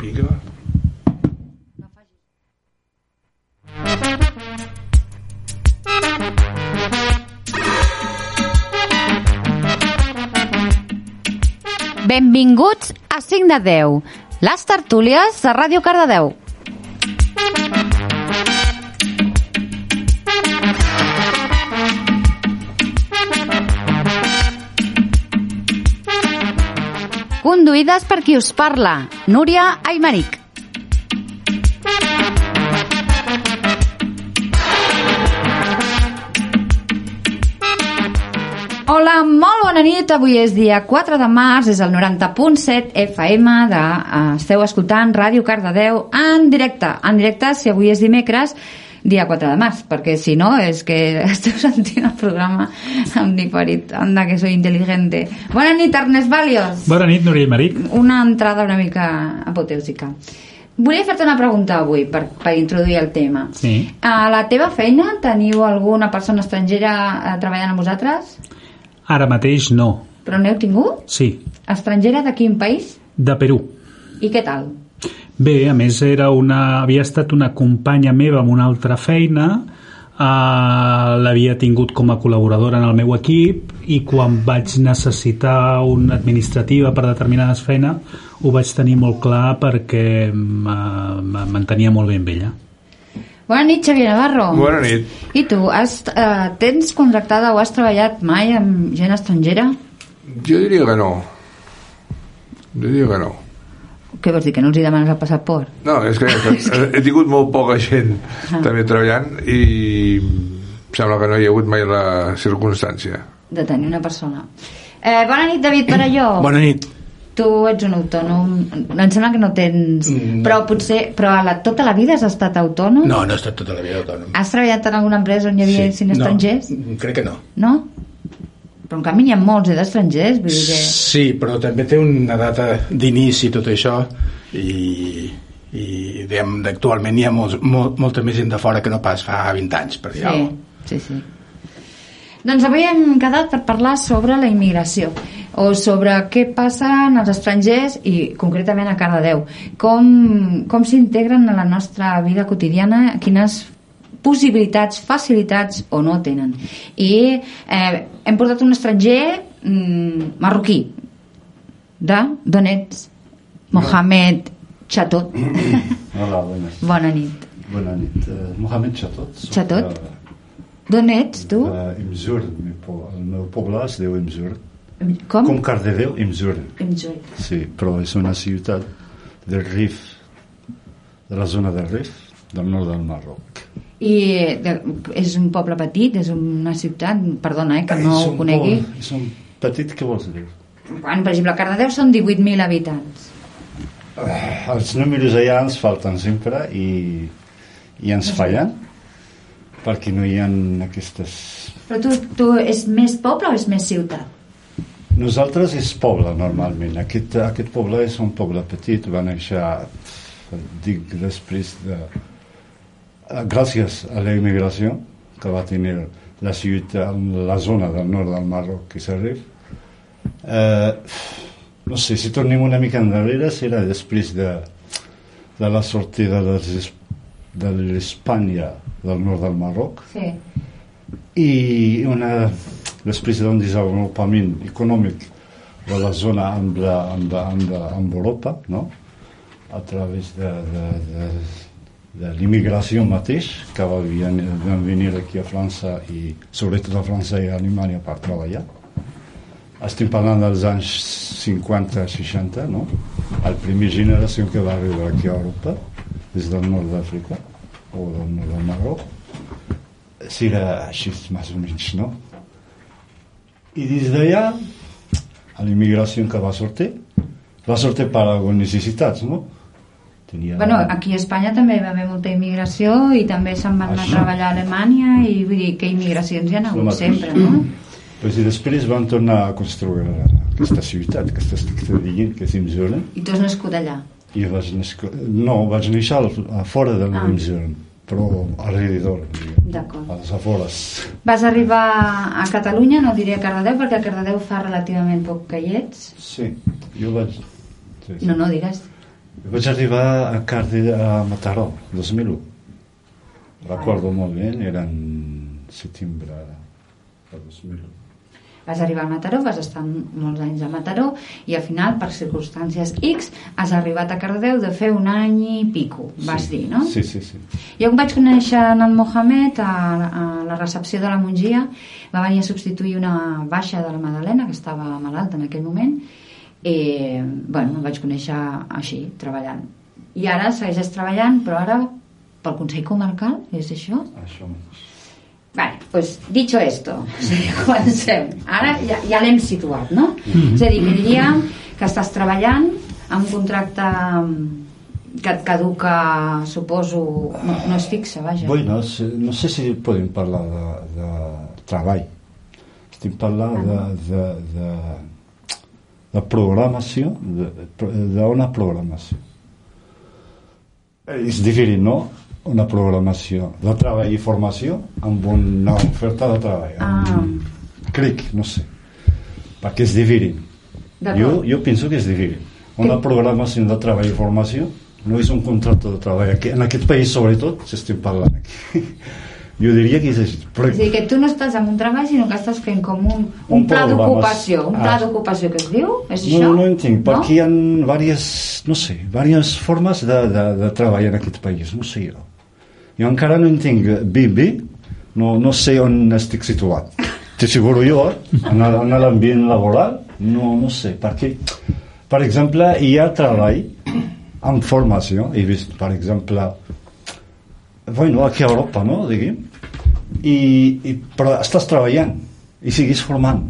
Vinga. Benvinguts a 5 de 10, les tertúlies de Ràdio Cardedeu. Conduïdes per qui us parla, Núria Aymeric. Hola, molt bona nit. Avui és dia 4 de març, és el 90.7 FM de... eh, esteu escoltant Ràdio Cardedeu en directe. En directe, si avui és dimecres, dia 4 de març, perquè si no és que esteu sentint el programa en diferit. Anda, que soy inteligente. Bona nit, Ernest Valios. Bona nit, Núria i Maric. Una entrada una mica apoteòsica. Volia fer-te una pregunta avui per, per introduir el tema. Sí. A la teva feina teniu alguna persona estrangera eh, treballant amb vosaltres? Ara mateix no. Però n'heu tingut? Sí, Estrangera de quin país? de Perú. I què tal? Bé, a més era una, havia estat una companya meva amb una altra feina, uh, l'havia tingut com a col·laboradora en el meu equip i quan vaig necessitar una administrativa per determinades feines ho vaig tenir molt clar perquè uh, m'entenia molt bé amb ella. Bona nit, Xavier Navarro. Bona nit. I tu, has, eh, tens contractada o has treballat mai amb gent estrangera? Jo diria que no. Jo diria que no. Què vols dir, que no els hi demanes el passaport? No, és que, que he tingut molt poca gent també treballant i em sembla que no hi ha hagut mai la circumstància. De tenir una persona. Eh, bona nit, David Parelló. Bona nit. Tu ets un autònom. Em sembla que no tens... Mm. Però potser... Però a la, tota la vida has estat autònom? No, no he estat tota la vida autònom. Has treballat en alguna empresa on hi havia sí. estrangers? No, crec que no. No? Però en canvi n'hi ha molts eh, d'estrangers, vull dir que... Sí, però també té una data d'inici tot això i, i diguem, actualment hi ha molts, molt, molta més gent de fora que no pas fa 20 anys, per dir Sí, alguna sí, sí. Doncs avui hem quedat per parlar sobre la immigració o sobre què passa en els estrangers i concretament a Cardedeu. Com, com s'integren a la nostra vida quotidiana, quines possibilitats, facilitats o no tenen. I eh, hem portat un estranger mm, marroquí de d'on ets? Mohamed Chatot. Hola, buenas. Bona nit. Bona nit. Uh, Mohamed Chatot. Chatot? de- D'on ets, tu? De Imzur. El meu poble es diu Imzur. Com? Com Cardedeu, Imzur. Imzur. Sí, però és una ciutat del Rif, de la zona del Rif, del nord del Marroc. I de, és un poble petit, és una ciutat, perdona, eh, que no és ho conegui. poble- És un petit, què vols dir? Quan, per exemple, a Cardedeu són 18.000 habitants. Uh, els números allà ens falten sempre i, i ens fallen perquè no hi ha aquestes Però tu, tu és més poble o és més ciutat? Nosaltres és poble, normalment. Aquest, aquest poble és un poble petit, va néixer, dic, després de... Gràcies a la immigració que va tenir la ciutat, la zona del nord del Marroc, que s'arriba. Eh, no sé, si tornem una mica endarrere, serà després de, de la sortida dels de l'Espanya del nord del Marroc, Sí. i una, després d'un desenvolupament econòmic de la zona amb, la, amb, la, amb, la, amb Europa, no? a través de, de, de, de l'immigració mateix, que va venir, van venir aquí a França i sobretot a França i a Alemanya per treballar. Estem parlant dels anys 50-60, no? La primera generació que va arribar aquí a Europa, des del nord d'Àfrica o del nord del Marroc, serà així, més o menys, no? I des d'allà, l'immigració que va sortir, va sortir per algunes necessitats, no? Tenia... Bueno, aquí a Espanya també va haver molta immigració i també se'n van anar a treballar a Alemanya i vull dir que immigracions hi ha hagut sempre, no? Pues, I després van tornar a construir aquesta ciutat, aquesta ciutat dient que és Imzuren, I tu has nascut allà. i vaig néixer, no, vaig néixer al- a fora de Ah. Però alrededor, D'acord. a les afores. Vas arribar a Catalunya, no diré a Cardedeu, perquè a Cardedeu fa relativament poc que hi ets. Sí, jo vaig... Sí, sí. No, no, digues. Vaig arribar a Cardi a Mataró, 2001. Recordo molt bé, era en setembre de 2001. Vas arribar a Mataró, vas estar molts anys a Mataró i al final, per circumstàncies X, has arribat a Cardedeu de fer un any i pico, vas sí. dir, no? Sí, sí, sí. Jo em vaig conèixer en el Mohamed a, a la recepció de la Mongia, va venir a substituir una baixa de la Madalena, que estava malalta en aquell moment, i, bueno, em vaig conèixer així, treballant. I ara segueixes treballant, però ara pel Consell Comarcal, és això? Això mateix. Vale, pues dicho esto, comencem. Ara ja, ja l'hem situat, no? És a dir, que diríem que estàs treballant amb un contracte que et caduca, suposo, no, no és fixe, vaja. Bueno, no sé si podem parlar de, de treball. Estem parlant de, de, de, de programació, d'una programació. És diferent, no? Una programació de treball i formació amb una oferta de treball. Ah. Crec, no sé. Perquè és diferent. Jo, jo penso que és diferent. Una programació de treball i formació no és un contracte de treball. Aquí, en aquest país, sobretot, s'estem parlant aquí. Jo diria que és així. Però, És a dir, que tu no estàs en un treball, sinó que estàs fent com un, un, Un pla d'ocupació. Un pla Ah. d'ocupació que es diu? És això? no, no entenc, perquè hi ha diverses, no sé, diverses formes de, de, de treball en aquest país, no sé jo. Jo encara no entenc bé, bé, no, no sé on estic situat. T'asseguro jo, en en l'ambient laboral, no, no sé, perquè, per exemple, hi ha treball amb formació, he vist, per exemple, bueno, aquí a Europa, no?, diguem, i, i, però estàs treballant i siguis formant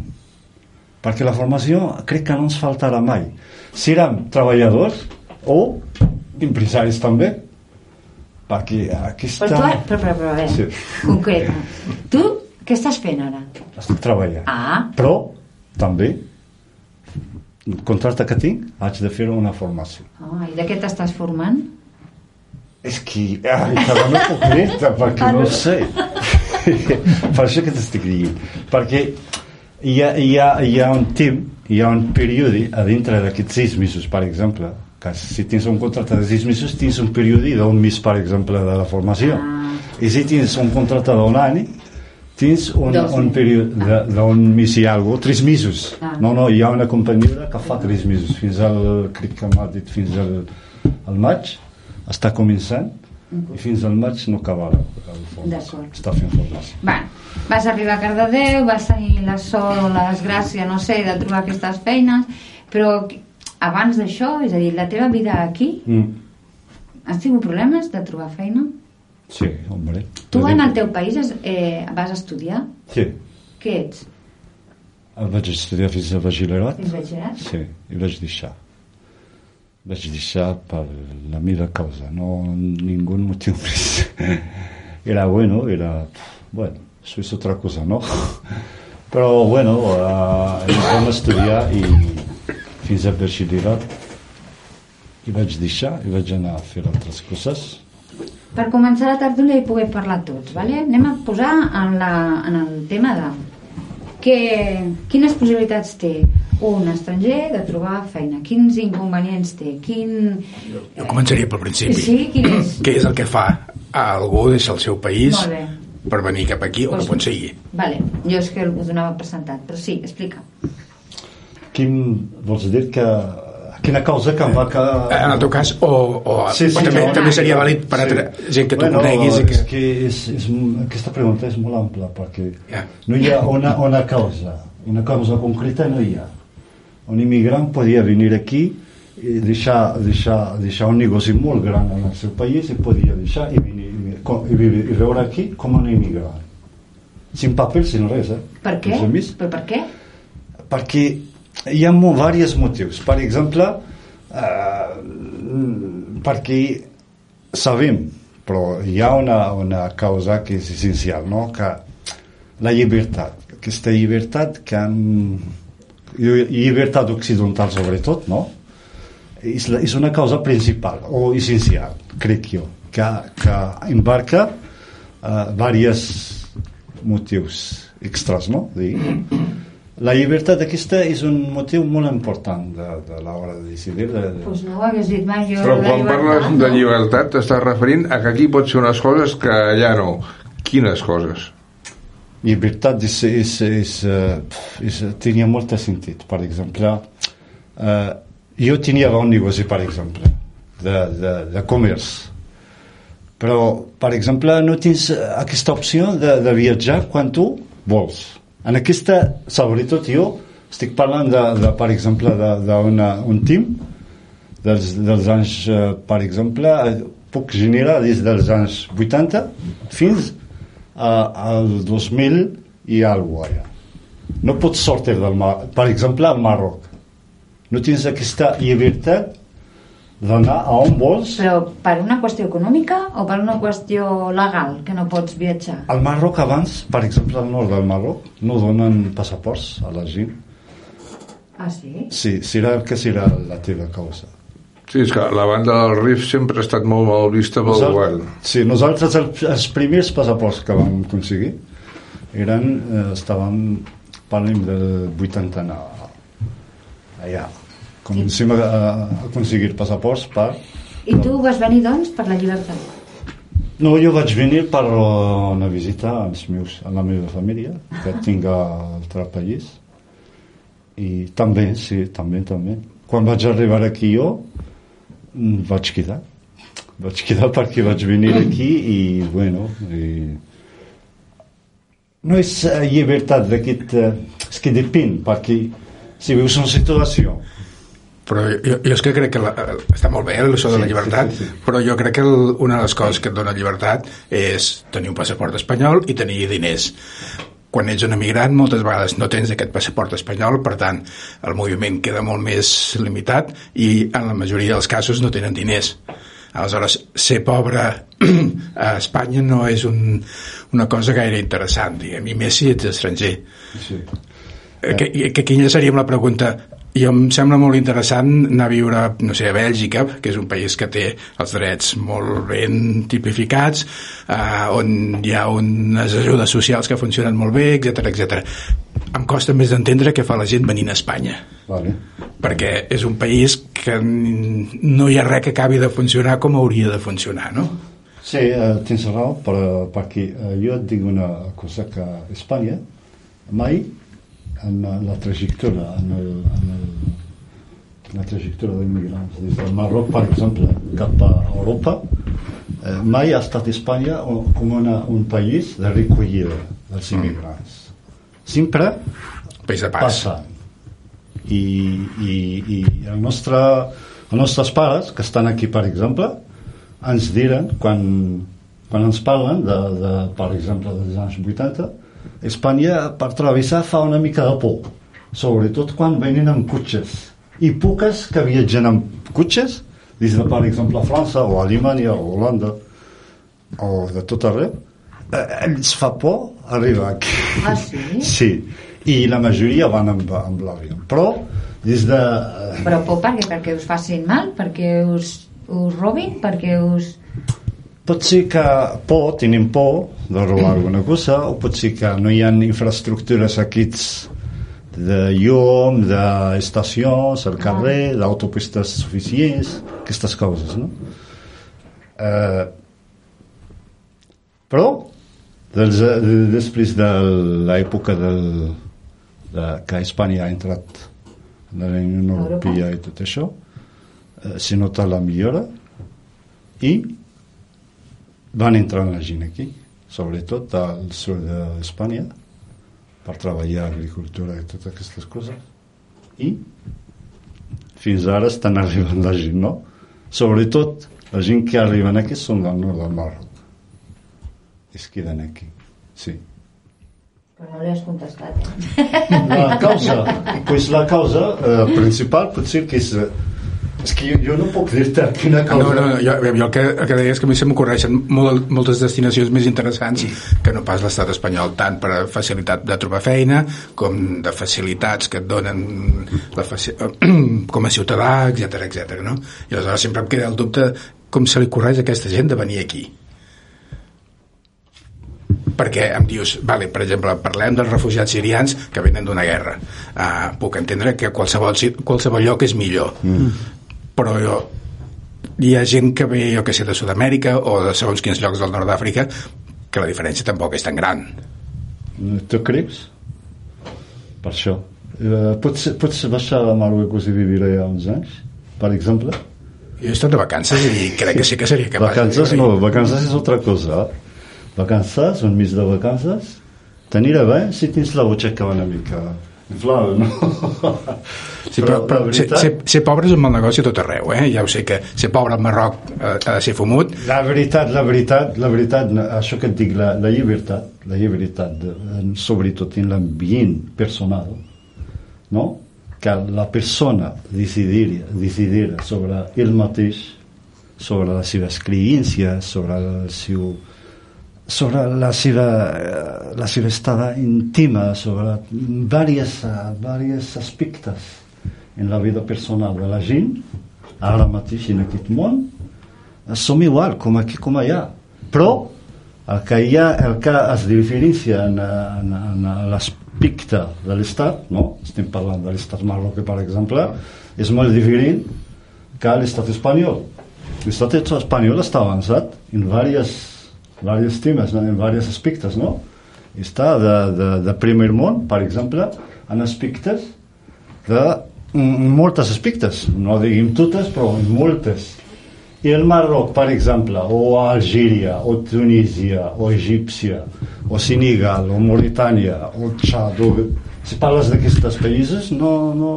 perquè la formació crec que no ens faltarà mai serem treballadors o empresaris també perquè aquesta... Però tu, però, però, però, a veure, Sí. concreta. Tu què estàs fent ara? estic treballant Ah, però també el contracte que tinc haig de fer una formació ah i de què t'estàs formant? és que ai, encara no puc dir perquè no ho sé per això que t'estic dient. Perquè hi ha, hi ha, hi ha un temps hi ha un període a dintre d'aquests sis mesos per exemple que si tens un contracte de sis mesos tens un període d'un mes per exemple de la formació. Ah. i si tens un contracte d'un any tens un, un període de- d'un mes i algo, tres mesos. Ah. no, no, hi ha una companyia que fa tres mesos fins al, crec que m'ha dit fins al, al maig està començant i fins al maig no la formació. D'acord. Està fent formació. Bueno, vas arribar a Cardedeu, vas tenir la sort o la desgràcia, no sé, de trobar aquestes feines, però abans d'això, és a dir, la teva vida aquí, Mm. has tingut problemes de trobar feina? Sí, hombre. Tu en el teu país es- eh, vas estudiar? Sí. Què ets? Vaig estudiar fins a batxillerat. Fins batxillerat? Sí, i vaig deixar. Vaig deixar per la meva causa, no ningú motiu més. Era bueno, era... Bueno, això és otra cosa, no? Però, bueno, uh, vam estudiar i fins a batxillerat i vaig deixar i vaig anar a fer altres coses. Per començar la tertúlia i poder parlar tots, vale? anem a posar en, la, en el tema de que, quines possibilitats té un estranger de trobar feina, quins inconvenients té, quin... Jo començaria pel principi. Sí, quin és? Què és el que fa a algú deixar el seu país Molt bé. per venir cap aquí o Pues- cap on sigui? Vale, jo és que ho donava presentat, però sí, explica. Quin, vols dir que... Quina causa que em va... Que... En el teu cas, o, o, Sí, sí, o també, no. també seria vàlid per altra gent que tu bueno, coneguis i que... És que és, és, aquesta pregunta és molt ampla perquè Ja. no hi ha una, una causa, una causa concreta no hi ha. Un immigrant podia venir aquí i deixar, deixar, deixar un negoci molt gran en el seu país i podia deixar i, venir, i, viure, i veure aquí com un immigrant. Sin paper, sin res, eh? Per què? Però per què? perquè hi ha diversos motius. Per exemple, eh, perquè sabem, però hi ha una, una causa que és essencial, no? que la llibertat, aquesta llibertat que han, llibertat occidental sobretot, no? És, la, és una causa principal o essencial, crec jo, que, que embarca uh, diversos motius extras, no? Dir, la llibertat aquesta és un motiu molt important de, de l'hora de decidir. De, de... Pues no ho hagués dit mai jo. Però quan llibertat, parles no? de llibertat t'estàs referint a que aquí pots fer unes coses que allà no. Quines coses? Llibertat és, és, és, és, tenia molt sentit. Per exemple, eh, jo tenia un negoci, per exemple, de, de, de comerç. Però, per exemple, no tens aquesta opció de, de viatjar quan tu vols. En aquesta, sobretot jo, estic parlant, de, de per exemple, d'un team dels, dels anys, eh, per exemple, eh, puc generar des dels anys 80 fins al 2000 i alguna allà. No pots sortir del Mar per exemple, al Marroc. No tens aquesta llibertat d'anar a on vols. Però per una qüestió econòmica o per una qüestió legal, que no pots viatjar? Al Marroc abans, per exemple, al nord del Marroc, no donen passaports a la gent. Ah, sí? Sí, serà que serà la teva causa. Sí, és que la banda del Rif sempre ha estat molt mal vista pel govern. sí, nosaltres el, els primers passaports que vam aconseguir eren, eh, estàvem, parlem del 89, allà. Comencem a, a aconseguir passaports per... I tu vas venir, doncs, per la llibertat? No, jo vaig venir per una visita als meus, a la meva família, que tinc a altre país. I també, sí, també, també. Quan vaig arribar aquí jo, vaig quedar. Vaig quedar perquè vaig venir aquí i, bueno, i... no és eh, llibertat d'aquest... Eh, és que depèn, perquè si veus una situació però jo, jo és que crec que la, està molt bé això de la Sí, llibertat, sí, sí, sí. però jo crec que el, una de les coses que et dona llibertat és tenir un passaport espanyol i tenir diners. Quan ets un emigrant moltes vegades no tens aquest passaport espanyol, per tant el moviment queda molt més limitat i en la majoria dels casos no tenen diners. Aleshores, ser pobre a Espanya no és un, una cosa gaire interessant, diguem, i més si ets estranger. sí. Que, que quina seria la pregunta? Jo em sembla molt interessant anar a viure, no sé, a Bèlgica, que és un país que té els drets molt ben tipificats, eh, on hi ha unes ajudes socials que funcionen molt bé, etc etc. Em costa més d'entendre què fa la gent venint a Espanya, Vale. perquè és un país que no hi ha res que acabi de funcionar com hauria de funcionar, no? Sí, eh, tens raó, però, perquè eh, jo et dic una cosa que a Espanya mai en la, trajectòria en, el, en, el, la trajectòria d'immigrants des del Marroc, per exemple, cap a Europa eh, mai ha estat Espanya com una, un país de recollida dels immigrants. Sempre pas. passen. I, i, i el nostre, els nostres pares, que estan aquí, per exemple, ens diran, quan, quan ens parlen, de, de, per exemple, dels anys 80, Espanya per travessar fa una mica de por, sobretot quan venen amb cotxes. I poques que viatgen amb cotxes, des de, per exemple, a França o a Alemanya o a Holanda o de tot arreu, eh, els fa por arribar aquí. Ah, sí? Sí, i la majoria van amb, amb l'avió. Però des de... Però por perquè, perquè us facin mal, perquè us, us robin, perquè us... Pot ser que por, tenim por de robar alguna cosa, o pot ser que no hi ha infraestructures aquests de llum, d'estacions al carrer, d'autopistes suficients, aquestes coses, no? Eh, però, dels, de, després de l'època del, de, que Espanya ha entrat en la Unió Europea i tot això, eh, s'hi nota la millora i van entrar la gent aquí, sobretot al sud d'Espanya, per treballar agricultura i totes aquestes coses. I fins ara estan arribant la gent, no? Sobretot la gent que arriben aquí són del nord del Marroc. Es queden aquí, sí. Però no li has contestat, eh? La causa, pues la causa eh, principal pot ser que és... És que jo, jo no puc dir-te quina causa... No, no, no jo, jo el, que, el que deia és que a mi se m'ocorreixen molt, moltes destinacions més interessants que no pas l'estat espanyol, tant per a facilitat de trobar feina com de facilitats que et donen la faci... com a ciutadà, etc etc. no? I aleshores sempre em queda el dubte com se li correix a aquesta gent de venir aquí. perquè em dius, vale, per exemple, parlem dels refugiats sirians que venen d'una guerra. Uh, puc entendre que qualsevol, qualsevol lloc és millor. Mm. Però jo, hi ha gent que ve, jo que sé, de Sud-amèrica o de segons quins llocs del nord d'Àfrica que la diferència tampoc és tan gran. Tu creus? Per això. Eh, pots, pots baixar a Marruecos i viure allà uns anys, per exemple? Jo he estat de vacances i crec que sí que seria capaç. Vacances no, vacances és altra cosa. Vacances, un mes de vacances, t'anirà bé si tens la butxaca una mica inflada, no? Sí, però, però la ser, veritat, ser, ser pobre és un mal negoci a tot arreu, eh? Ja ho sé que ser pobre al Marroc eh, ha de ser fumut, la veritat, la veritat, la veritat, això que et dic, la, la llibertat, la llibertat, sobretot en l'ambient personal, no? que la persona decidir, decidir sobre ell mateix, sobre les seves creències, sobre el seu sobre la seva, eh, la seva estada íntima, sobre diversos, diversos aspectes en la vida personal de la gent, ara mateix en aquest món, som igual, com aquí com allà. Però el que, hi ha, el que es diferencia en, en, en l'aspecte de l'Estat, no? estem parlant de l'Estat marroquí, per exemple, és molt diferent que l'Estat espanyol. L'estat espanyol està avançat en diversos temes, en varios aspectes, no? Està de, de, de primer món, per exemple, en aspectes de moltes aspectes, no diguem totes, però moltes. I el Marroc, per exemple, o Algèria, o Tunísia, o Egípcia, o Senegal, o Mauritània, o Txad, o... si parles d'aquests països, no, no...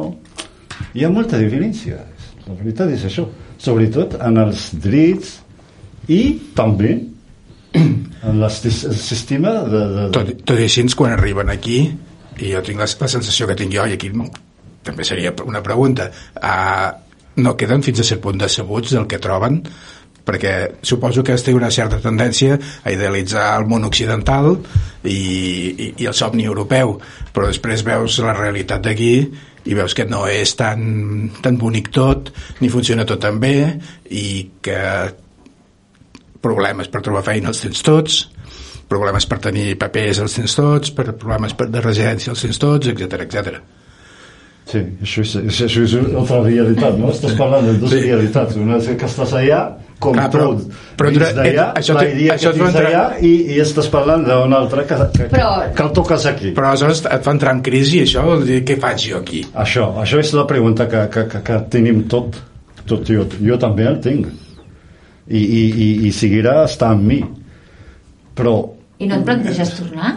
Hi ha molta diferència. La veritat és això. Sobretot en els drets i també en el sistema de... de, tot, tot i així quan arriben aquí i jo tinc la, la sensació que tinc jo i aquí també seria una pregunta uh, no queden fins a cert punt decebuts del que troben? Perquè suposo que es té una certa tendència a idealitzar el món occidental i, i, i el somni europeu però després veus la realitat d'aquí i veus que no és tan, tan bonic tot ni funciona tot tan bé i que problemes per trobar feina els tens tots problemes per tenir papers els tens tots per problemes per, de residència els tens tots, etc etc. Sí, això és, això és una altra realitat, no? Estàs parlant de dues Sí. realitats. Una és que estàs allà, com Clar, però- tot, però dins d'allà, això la idea que tens entrar- allà, i, i estàs parlant d'una altra que, que, Però- que el toques aquí. Però aleshores et fa entrar en crisi i això vol dir què faig jo aquí? Això, això és la pregunta que, que, que, que tenim tot, tot jo, jo també el tinc. I, i, i, i seguirà estar amb mi. Però I no et planteges tornar?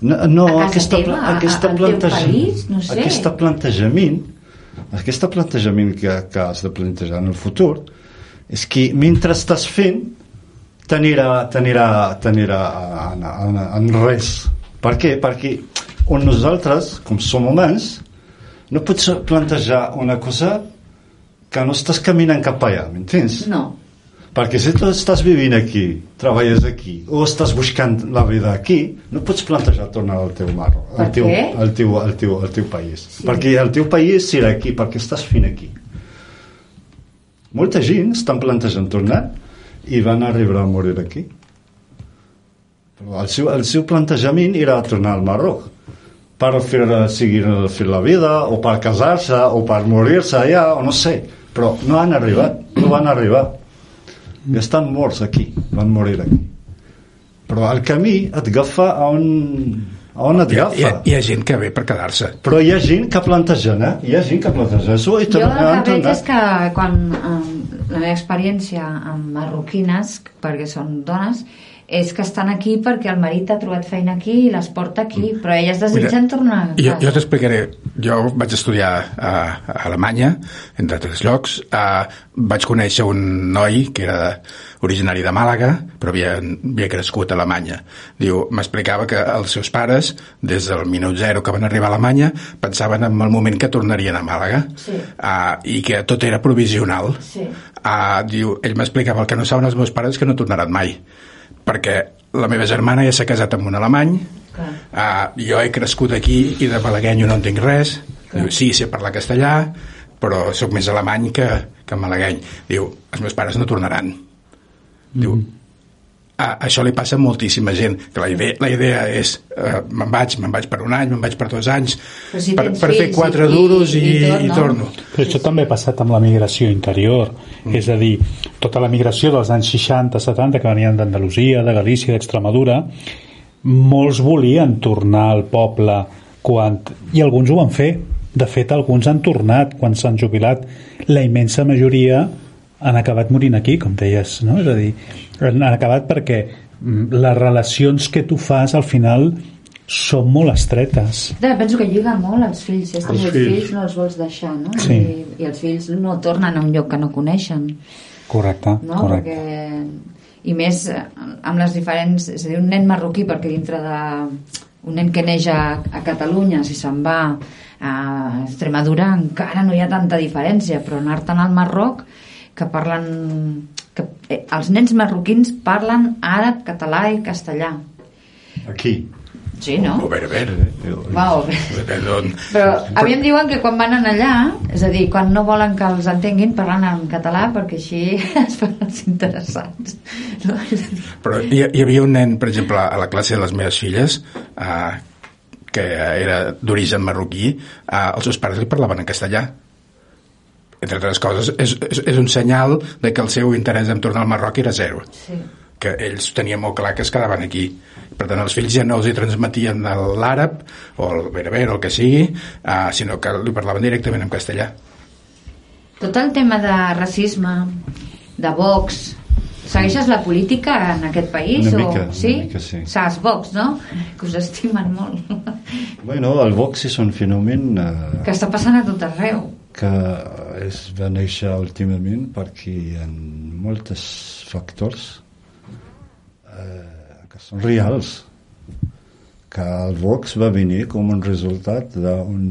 No, no A casa aquesta, teva, aquesta plantejament, país, no sé. aquesta plantejament, aquest plantejament que, que has de plantejar en el futur és que mentre estàs fent t'anirà en, en, en res. Per què? Perquè on nosaltres, com som humans, no pots plantejar una cosa que no estàs caminant cap allà, m'entens? No. Perquè si tu estàs vivint aquí, treballes aquí, o estàs buscant la vida aquí, no pots plantejar tornar al teu mar, al teu, al teu, al teu, al teu país. Sí. Perquè el teu país serà aquí, perquè estàs fent aquí. Molta gent estan plantejant tornar i van arribar a morir aquí. Però el seu, el seu plantejament era tornar al Marroc per fer, seguir fer la vida, o per casar-se, o per morir-se allà, o no sé. Però no han arribat, no van arribar. I estan morts aquí, van morir aquí. Però el camí et agafa a on, a on et Hi ha, agafa. hi, ha, hi ha gent que ve per quedar-se. Però hi ha gent que planteja anar, hi ha gent que planteja això i Jo el que veig tornat. és que quan eh, la meva experiència amb marroquines, perquè són dones, és que estan aquí perquè el marit ha trobat feina aquí i les porta aquí, però elles desitgen tornar a Jo, casa. jo t'explicaré. Jo vaig estudiar a, a Alemanya, entre altres llocs. Uh, vaig conèixer un noi que era originari de Màlaga, però havia, havia crescut a Alemanya. Diu, m'explicava que els seus pares, des del minut zero que van arribar a Alemanya, pensaven en el moment que tornarien a Màlaga Sí. uh, i que tot era provisional. Sí. Uh, diu, ell m'explicava el que no saben els meus pares que no tornaran mai perquè la meva germana ja s'ha casat amb un alemany Clar. uh, jo he crescut aquí i de malaguenyo no entenc res. Diu, sí, sé parlar castellà però sóc més alemany que, que malagueny. Diu, els meus pares no tornaran. Diu, a, això li passa a moltíssima gent, que la idea, la idea és eh, me'n vaig, me'n vaig per un any, me'n vaig per dos anys, si per, per fer quatre i- duros i, i- i tot, i no? torno. Però això també ha passat amb la migració interior, mm. és a dir, tota la migració dels anys 60-70 que venien d'Andalusia, de Galícia, d'Extremadura, molts volien tornar al poble quan... i alguns ho van fer. De fet, alguns han tornat quan s'han jubilat. La immensa majoria han acabat morint aquí, com deies, no? És a dir, han acabat perquè mm, les relacions que tu fas al final són molt estretes. Ja, penso que lliga molt als fills. Si Els fills. fills. no els vols deixar, no? Sí. I, I els fills no tornen a un lloc que no coneixen, Correcte, no? correcte. Perquè... I més eh, amb les diferents... És a dir, un nen marroquí, perquè dintre de... Un nen que neix a, a Catalunya, si se'n va a Extremadura, encara no hi ha tanta diferència, però anar-te'n al Marroc, que parlen... Que, eh, els nens marroquins parlen àrab, català i castellà. Aquí. Sí, no? O berber. Wow. D'on- Però a mi em diuen que quan van allà, és a dir, quan no volen que els entenguin, parlen en català perquè així es fan els interessants. No? Però hi, hi havia un nen, per exemple, a la classe de les meves filles, eh, que era d'origen marroquí, eh, els seus pares li parlaven en castellà. Entre altres coses, és, és, és un senyal de que el seu interès en tornar al Marroc era zero. Sí. que ells tenien molt clar que es quedaven aquí. Per tant, els fills ja no els hi transmetien l'àrab o el berber o el que sigui, uh, sinó que li parlaven directament en castellà. Tot el tema de racisme, de Vox, segueixes la política en aquest país? Una o... mica, una sí? mica, sí. Saps Vox, no? Que us estimen molt. Bueno, el Vox és un fenomen eh, que està passant a tot arreu. Que es va néixer últimament perquè hi ha molts factors eh, que són reals que el Vox va venir com un resultat d'un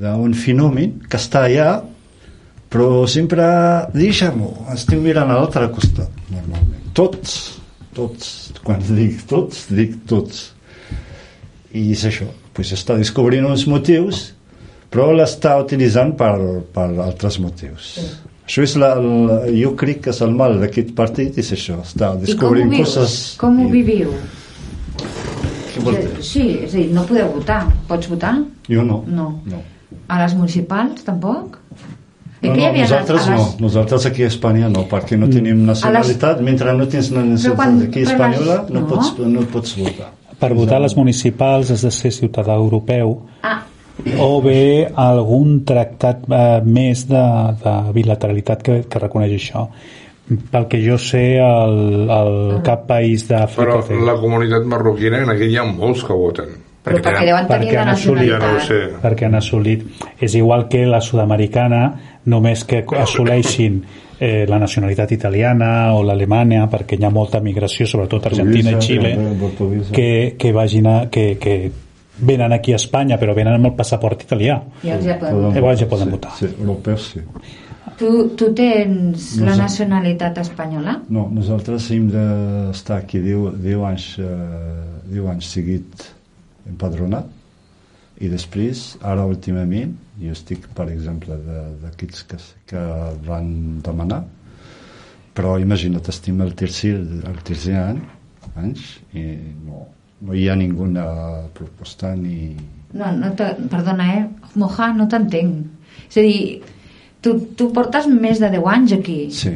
d'un fenomen que està allà però sempre deixa'm-ho estic mirant a l'altre costat normalment. Tots, tots quan dic tots, dic tots. I és això. Pues està descobrint uns motius però l'està utilitzant per, per altres motius sí. això és la, la, jo crec que és el mal d'aquest partit és això, està I com descobrint vius? coses Com ho viviu? Dir? Sí, és a dir, no podeu votar. Pots votar? jo no, No. no. A les municipals, tampoc? No, no, les- nosaltres a no, les- nosaltres aquí a Espanya no, perquè no tenim nacionalitat, mentre no tens la nacionalitat quan- aquí espanyola les- no, no? pots, no pots votar. Per votar a les municipals has de ser ciutadà europeu Ah, o bé algun tractat eh, més de, de bilateralitat que, que reconeix això. Pel que jo sé, el, el cap país d'Àfrica Però té- la comunitat marroquina, en aquí hi ha molts que voten. però perquè deuen tenir perquè han assolit- Ja no ho sé. perquè han assolit és igual que la sud-americana només que assoleixin eh, la nacionalitat italiana o l'alemanya perquè hi ha molta migració sobretot Argentina i Xile eh, portuguesa. que, que vagin a, que, que venen aquí a Espanya però venen amb el passaport italià Ja els ja podem... Podem- Llavors ja poden sí, votar. Sí, europeus sí. Tu, tu tens la Nosaltres- nacionalitat espanyola? No, nosaltres hem d'estar aquí 10, 10 anys, eh, 10 anys seguit empadronat i després, ara últimament, jo estic, per exemple, de- d'aquests que, que van demanar, però imagina't, estem al tercer, al tercer any, anys i no, no hi ha ninguna proposta ni... No, no te, perdona, eh? Moja, no t'entenc. És a dir, tu, tu portes més de 10 anys aquí Sí,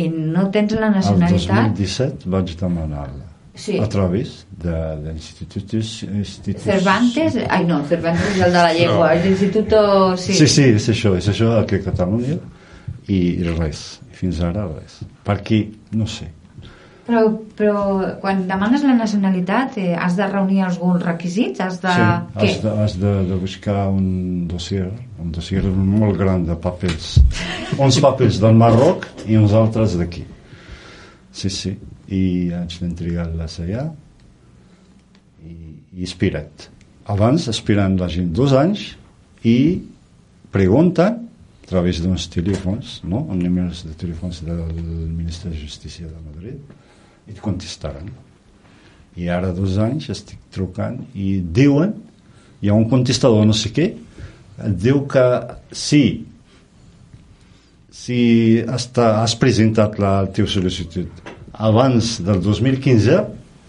i no tens la el nacionalitat. 2017 vaig demanar-la Sí. a través de, d'instituts instituts Cervantes? Ai, no, Cervantes és el de la llengua. No. L'Instituto... Sí. Sí, sí, és això, és això aquí a Catalunya i, i res, fins ara res. Perquè, no sé, Però, però quan demanes la nacionalitat eh, has de reunir alguns requisits? Has de... sí, has, de, has de, de buscar un dossier, un dossier molt gran de papers, uns papers del Marroc i uns altres d'aquí. Sí, sí, i haig d'entregar-les allà i, i espera't. Abans esperen la gent dos anys i pregunten a través d'uns telèfons, no? un número de telèfons del Ministre de Justícia de Madrid i et contestaran. I ara dos anys estic trucant i diuen, hi ha un contestador no sé què, diu que sí, si està, has presentat la teva sol·licitud. Abans del 2015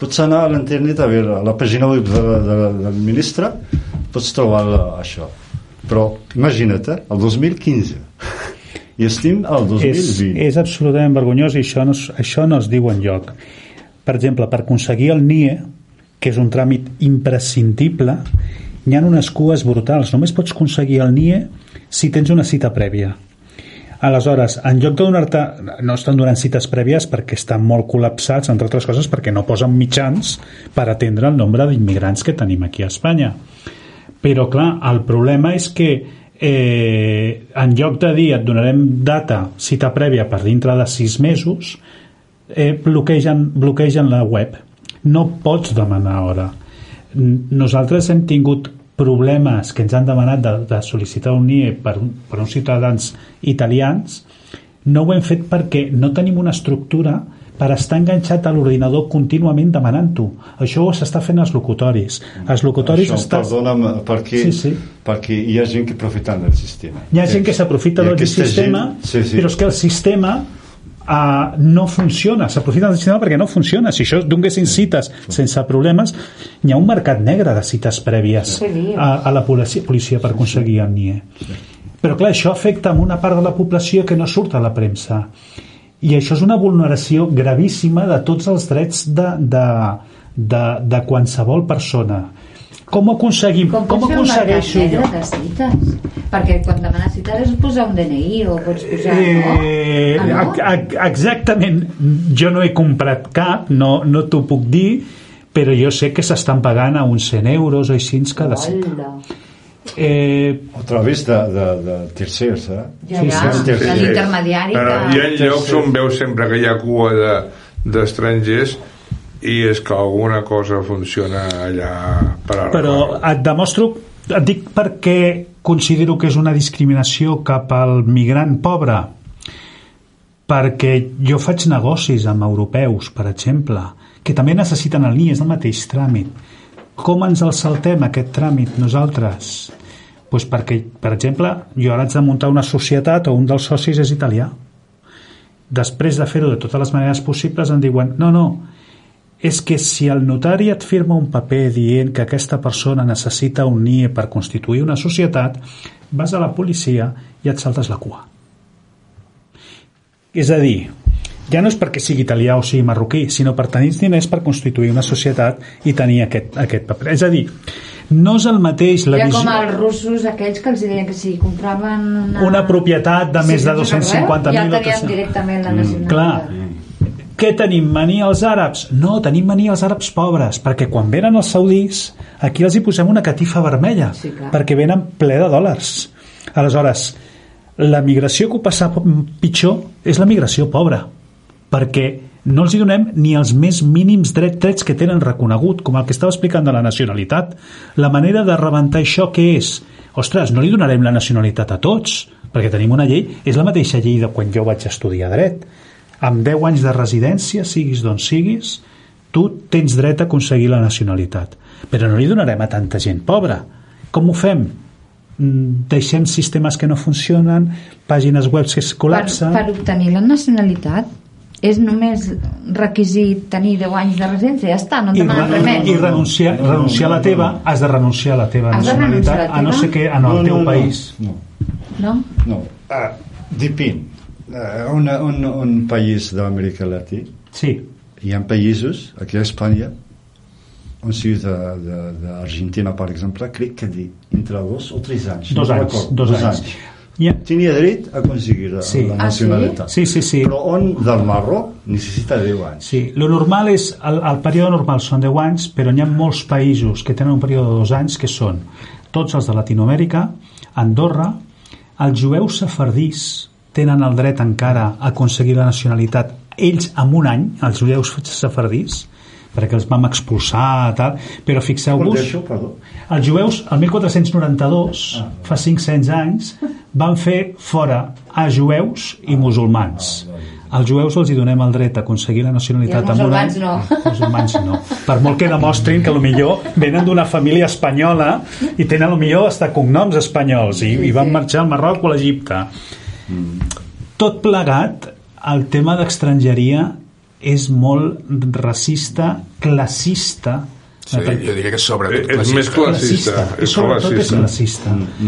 pots anar a l'internet a veure a la pàgina web de, de, del ministre pots trobar això. Però imagina't, eh, el 2015 i estem al 2020 és, és absolutament vergonyós i això no, es- això no es diu en lloc per exemple, per aconseguir el NIE que és un tràmit imprescindible hi ha unes cues brutals. Només pots aconseguir el NIE si tens una cita prèvia. Aleshores, en lloc de donar-te... No estan donant cites prèvies perquè estan molt col·lapsats, entre altres coses perquè no posen mitjans per atendre el nombre d'immigrants que tenim aquí a Espanya. Però, clar, el problema és que eh, en lloc de dir et donarem data, cita prèvia per dintre de sis mesos, eh, bloquegen, bloquegen la web. No pots demanar hora. Nosaltres hem tingut problemes que ens han demanat de, de sol·licitar un NIE per, per uns ciutadans italians no ho hem fet perquè no tenim una estructura per estar enganxat a l'ordinador contínuament demanant-ho. Això ho s'està fent als locutoris. Els locutoris Això, està... perdona'm, perquè, Sí, sí. perquè hi ha gent que aprofita del sistema. Hi ha gent que s'aprofita del sistema, gent- sí, sí. però és que el sistema uh, no funciona, s'aprofita del sistema perquè no funciona. Si això donessin cites sense problemes, hi ha un mercat negre de cites prèvies a, a la policia, policia per aconseguir el NIE. Però clar, això afecta a una part de la població que no surt a la premsa. I això és una vulneració gravíssima de tots els drets de, de, de, de qualsevol persona. Com ho aconseguim? Com, Com, aconsegueixo jo? negre de cites? Perquè quan demanes cites de posar un DNI o pots posar... Eh, no? Ah, no? ex- ex- exactament jo no he comprat cap no, no t'ho puc dir però jo sé que s'estan pagant a uns 100 euros o així cada cita. Eh, A través de, de, de tercers, eh? Ja, ja, sí, de sí. l'intermediari Però que... hi ha llocs on veus sempre que hi ha cua de- d'estrangers i és que alguna cosa funciona allà per arreu. però et demostro et dic perquè considero que és una discriminació cap al migrant pobre perquè jo faig negocis amb europeus, per exemple, que també necessiten el NIE, és el mateix tràmit. Com ens el saltem, aquest tràmit, nosaltres? Pues perquè, per exemple, jo ara haig de muntar una societat o un dels socis és italià. Després de fer-ho de totes les maneres possibles em diuen no, no, és que si el notari et firma un paper dient que aquesta persona necessita un NIE per constituir una societat, vas a la policia i et saltes la cua. És a dir, ja no és perquè sigui italià o sigui marroquí, sinó per tenir diners per constituir una societat i tenir aquest, aquest paper. És a dir, no és el mateix la ha visió... com els russos aquells que els deien que si compraven una, Una propietat de més de sense res, 250.000 ja tenien 300. directament la nacionalitat. Clar. Què tenim? Mania als àrabs? No, tenim mania als àrabs pobres, perquè quan venen els saudís, aquí els hi posem una catifa vermella, Sí, clar. perquè venen ple de dòlars. Aleshores, la migració que ho passa pitjor és la migració pobra, perquè no els hi donem ni els més mínims dret, drets que tenen reconegut, com el que estava explicant de la nacionalitat. La manera de rebentar això què és? Ostres, no li donarem la nacionalitat a tots, perquè tenim una llei, és la mateixa llei de quan jo vaig estudiar dret. Amb 10 anys de residència, siguis d'on siguis, tu tens dret a aconseguir la nacionalitat. Però no li donarem a tanta gent pobra. Com ho fem? Mm, Deixem sistemes que no funcionen, pàgines web que es Per, col·lapsen... per obtenir la nacionalitat és només requisit tenir 10 anys de residència ja està, no et i, demanen res re, i més renunciar, renunciar a la teva has de renunciar a la teva Has de renunciar nacionalitat a no sé què en el teu país No, no? no. Ah, depèn. Uh, un, un, un país d'Amèrica Latí, sí, hi ha països, aquí a Espanya, un ciutadà de- d'Argentina, per exemple, crec que di, entre dos o tres anys. dos no anys, recordo, dos anys. Ja, Tenia dret a aconseguir la, Sí. la Ah, sí? nacionalitat. sí, sí, sí. Però on del Marroc necessita 10 anys. Sí, lo normal és, el, el període normal són 10 anys, però hi ha molts països que tenen un període de dos anys, que són tots els de Latinoamèrica, Andorra, els jueus safardís tenen el dret encara a aconseguir la nacionalitat ells en un any, els jueus safardís, perquè els vam expulsar, tal, però fixeu-vos... Els jueus, el 1492, Ah. fa 500 anys, van fer fora a jueus i musulmans. Als jueus els hi donem el dret a aconseguir la nacionalitat I als en un any. musulmans no. Els musulmans no. Per molt que demostrin que millor venen d'una família espanyola i tenen millor hasta cognoms espanyols i, i van marxar al Marroc o a l'Egipte. Tot plegat, el tema d'estrangeria és molt racista, classista, Sí, jo diria que és sobretot Eh, és més classista. classista. És sobretot és classista. classista.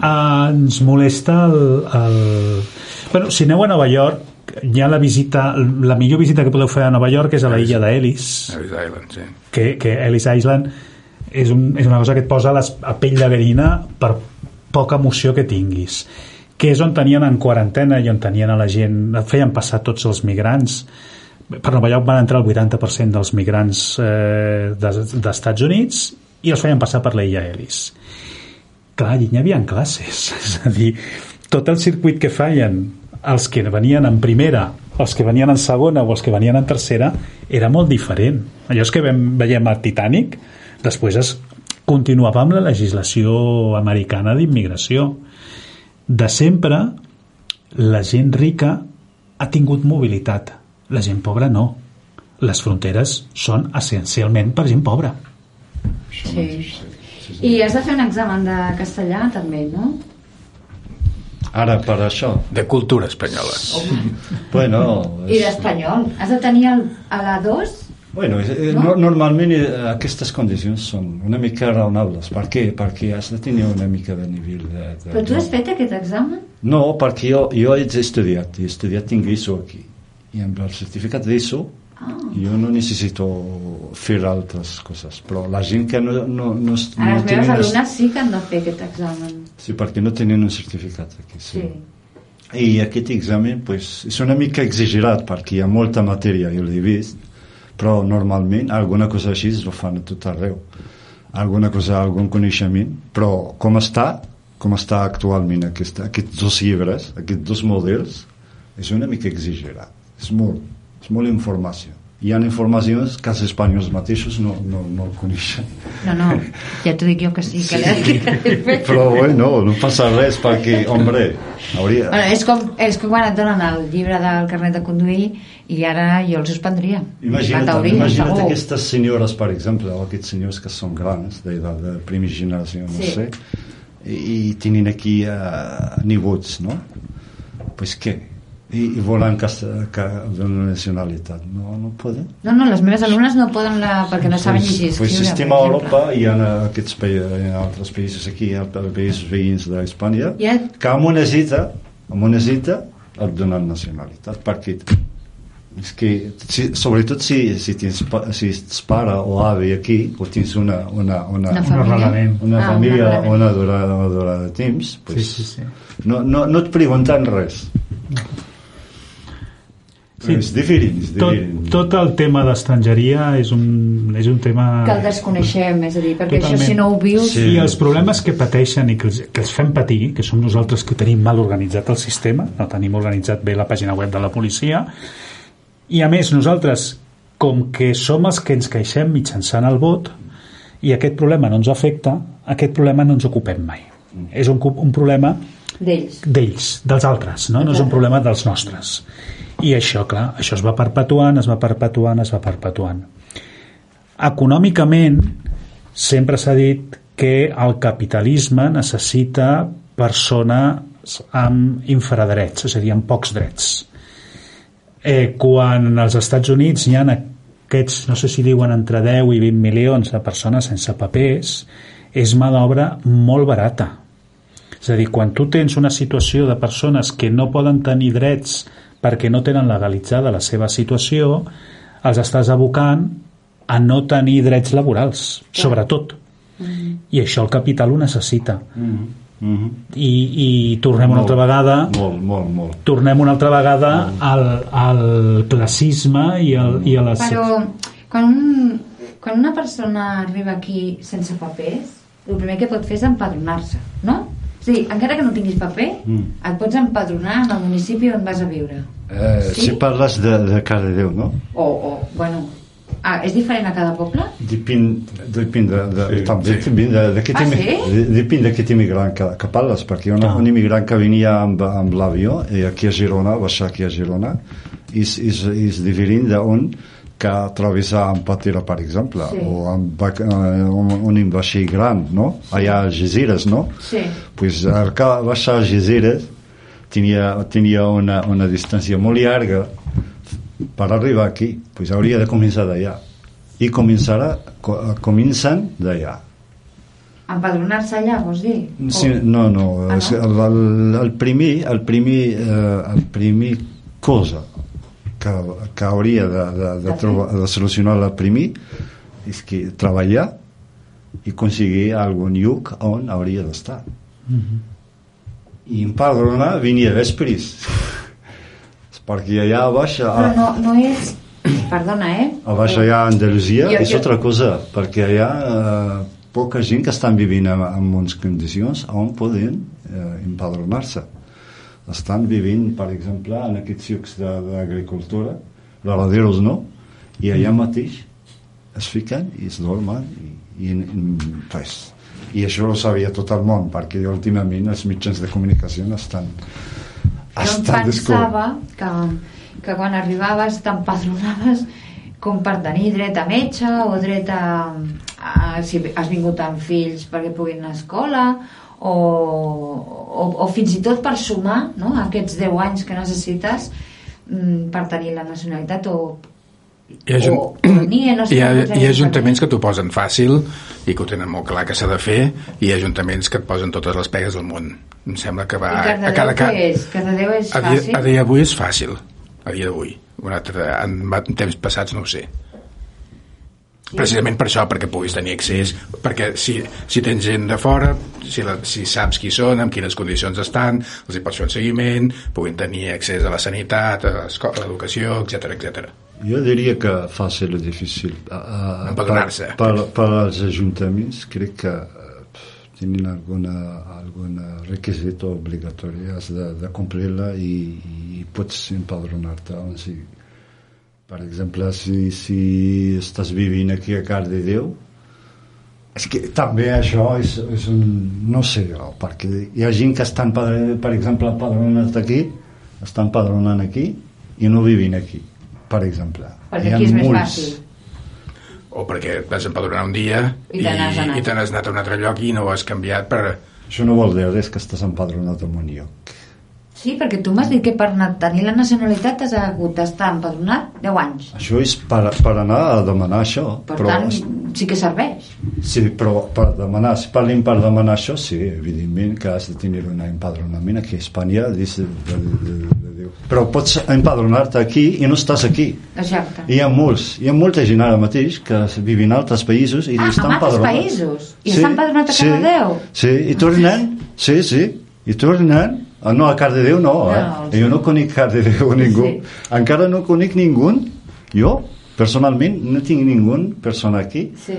Uh, ens molesta el, el... Bueno, si aneu a Nova York, hi ha la visita, la millor visita que podeu fer a Nova York és a la illa d'Ellis, Ellis Island, sí. que, que Ellis Island és, un, és una cosa que et posa les, a pell de gallina per poca emoció que tinguis que és on tenien en quarantena i on tenien a la gent, feien passar tots els migrants per Nova York van entrar el 80% dels migrants eh, dels Estats Units i els feien passar per l'illa Ellis. Clar, allí hi havia classes és a dir, tot el circuit que feien els que venien en primera els que venien en segona o els que venien en tercera era molt diferent. Allò és que vam, veiem a Titanic després es continuava amb la legislació americana d'immigració. De sempre la gent rica ha tingut mobilitat la gent pobra no les fronteres són essencialment per gent pobra Sí. I has de fer un examen de castellà també, no? Ara, per això, De cultura espanyola. bueno... I d'espanyol. Has de tenir el, a la 2? Bueno, eh, no? normalment eh, aquestes condicions són una mica raonables. Per què? Perquè has de tenir una mica de nivell de... de Però tu has fet aquest examen? No, perquè jo, jo he estudiat, he estudiat ISO aquí. I amb el certificat d'ISO Ah. jo no necessito fer altres coses. Però la gent que no, no, no, no les meves tenen... alumnes sí que han de fer aquest examen. Sí, perquè no tenen un certificat aquí. Sí. Sí. I aquest examen pues, és una mica exagerat perquè hi ha molta matèria, jo l'he vist, però normalment alguna cosa així es fan a tot arreu. Alguna cosa, algun coneixement, però com està, com està actualment aquest, aquests dos llibres, aquests dos models, és una mica exagerat. És molt, és molt informació. Hi ha informacions que els espanyols mateixos no, no, no coneixen. No, no, ja t'ho dic jo que sí, que fet. Però bueno, no passa res perquè, hombre, hauria... Bueno, és, com, és com quan et donen el llibre del carnet de conduir i ara jo el suspendria. Imagina't, teoria, imagina't segur. aquestes senyores, per exemple, o aquests senyors que són grans, de, de, de primera generació, no Sí. sé, i, i tenen aquí uh, nebots, no? Pues què? I, i volen que, que d'una nacionalitat. No, no poden. No, no, les meves alumnes no poden la... perquè no saben llegir pues estem per a. Europa i ha aquests països, ha altres països aquí, ha països veïns d'Espanya, Ja. que amb una cita, amb una cita et donen nacionalitat, perquè és que, si, sobretot si, si, tens, si ets pare o avi aquí, o tens una, una, una, Una un família. una Ah, família o una durada, una durada de temps, pues, sí, sí, sí. No, no, no et pregunten res. Sí. És diferent, és tot, diferent. tot el tema d'estrangeria és, un, és un tema Que el desconeixem, és a dir, perquè Totalment. això si no ho vius... Sí. i els problemes que pateixen i que els, que els fem patir, que som nosaltres que tenim mal organitzat el sistema, no tenim organitzat bé la pàgina web de la policia, i a més nosaltres, com que som els que ens queixem mitjançant el vot, i aquest problema no ens afecta, aquest problema no ens ocupem mai. És un, un problema D'ells. d'ells, dels altres, no? no és un problema dels nostres. I això, clar, això es va perpetuant, es va perpetuant, es va perpetuant. Econòmicament, sempre s'ha dit que el capitalisme necessita persones amb infradrets, és a dir, amb pocs drets. Eh, quan als Estats Units hi ha aquests, no sé si diuen entre 10 i 20 milions de persones sense papers, és mà d'obra molt barata. És a dir, quan tu tens una situació de persones que no poden tenir drets perquè no tenen legalitzada la seva situació, els estàs abocant a no tenir drets laborals, sobretot. I això el capital ho necessita. Mhm, mhm. I, i tornem una Molt. altra vegada Molt, molt, molt. tornem una altra vegada al, al classisme i, al, i a les... Però quan, un, quan una persona arriba aquí sense papers, el primer que pot fer és empadronar-se, no? Dir, encara que no tinguis paper, Mm. et pots empadronar en el municipi on vas a viure. Eh, Sí? Si parles de, de Cardedeu, no? O, o bueno... Ah, és diferent a cada poble? Depèn, depèn de, de, Sí, també, sí. depèn de, de, Ah, sí? de, depèn d'aquest immigrant que, que parles, perquè un, Ah. un immigrant que venia amb, amb l'avió i aquí a Girona, baixar aquí a Girona, és, és, és diferent d'un que travessa amb patera, per exemple, Sí. o amb eh, un, un vaixell gran, no? Allà a Algeciras, no? Sí. pues el que baixar a Algeciras tenia, tenia una, una distància molt llarga per arribar aquí pues hauria de començar d'allà i començarà, co comencen d'allà Empadronar-se allà, vols dir? Sí, O- no, no, Ah, no? el, el, el primer, el primer, eh, el primer cosa que, que hauria de, de, de, De trobar, de solucionar el primer és que treballar i aconseguir algun lloc on hauria d'estar. I empadronar venia després. perquè allà a baix, Però a, no, no és... Perdona, eh? a baix allà a Andalusia Jo- és jo- altra cosa, perquè allà eh, poca gent que estan vivint en, en bones condicions on poden eh, empadronar-se. Estan vivint, per exemple, en aquests llocs de- d'agricultura, ramaderos no, i allà mateix es fiquen i es dormen i, i, i, pues, i això ho sabia tot el món perquè últimament els mitjans de comunicació estan Jo em estan pensava que, que quan arribaves t'empadronaves com per tenir dret a metge o dret a, a si has vingut amb fills perquè puguin anar a escola o, o, o fins i tot per sumar no, aquests 10 anys que necessites mm, per tenir la nacionalitat o, Hi ha, ajun... o, venir, no sé hi ha, hi ha ajuntaments que t'ho posen fàcil i que ho tenen molt clar que s'ha de fer i hi ha ajuntaments que et posen totes les pegues del món em sembla que va a cada què ca- és? Cardedeu és a dia, fàcil? a dia d'avui és fàcil a dia d'avui un altre, en, en temps passats no ho sé precisament per això, perquè puguis tenir accés perquè si, si tens gent de fora si, la, si saps qui són, en quines condicions estan els hi pots fer un seguiment puguin tenir accés a la sanitat a l'educació, etc etc. Jo diria que fàcil o difícil. Uh, Empadronar-se. Per, per, per als ajuntaments crec que eh, tenen alguna, alguna requisit obligatori, has de, de complir-la i, i pots empadronar-te on sigui. Per exemple, si, si estàs vivint aquí a Cardedeu, és que també això és, és un... no sé perquè hi ha gent que empadronant, per exemple, empadronant aquí, està empadronant aquí i no vivint aquí, per exemple. perquè Hi ha aquí és més molts. fàcil o perquè et vas empadronar un dia I i te n'has anat a un altre lloc i no ho has canviat per... Això no vol dir res que estàs empadronat en un lloc. Sí, perquè tu m'has dit que per tenir la nacionalitat has hagut d'estar empadronat 10 anys. Això és per, per anar a demanar això. Per però, tant, sí que serveix. Sí, però per demanar, si parlem per demanar això, sí, evidentment que has de tenir un empadronament aquí a Espanya, dice, de, de, de, de Déu. Però pots empadronar-te aquí i no estàs aquí. Exacte. Hi ha molts, hi ha molta gent ara mateix que viuen en altres països i Ah, estan empadronats. països? I estan empadronats a Cardedeu? Sí, i tornen, sí, sí, i tornen, ah, no, a Cardedeu no, eh? No, sí. jo no conec Cardedeu ningú, Sí. encara no conec ningú, jo, personalment, no tinc ningú persona aquí, Sí.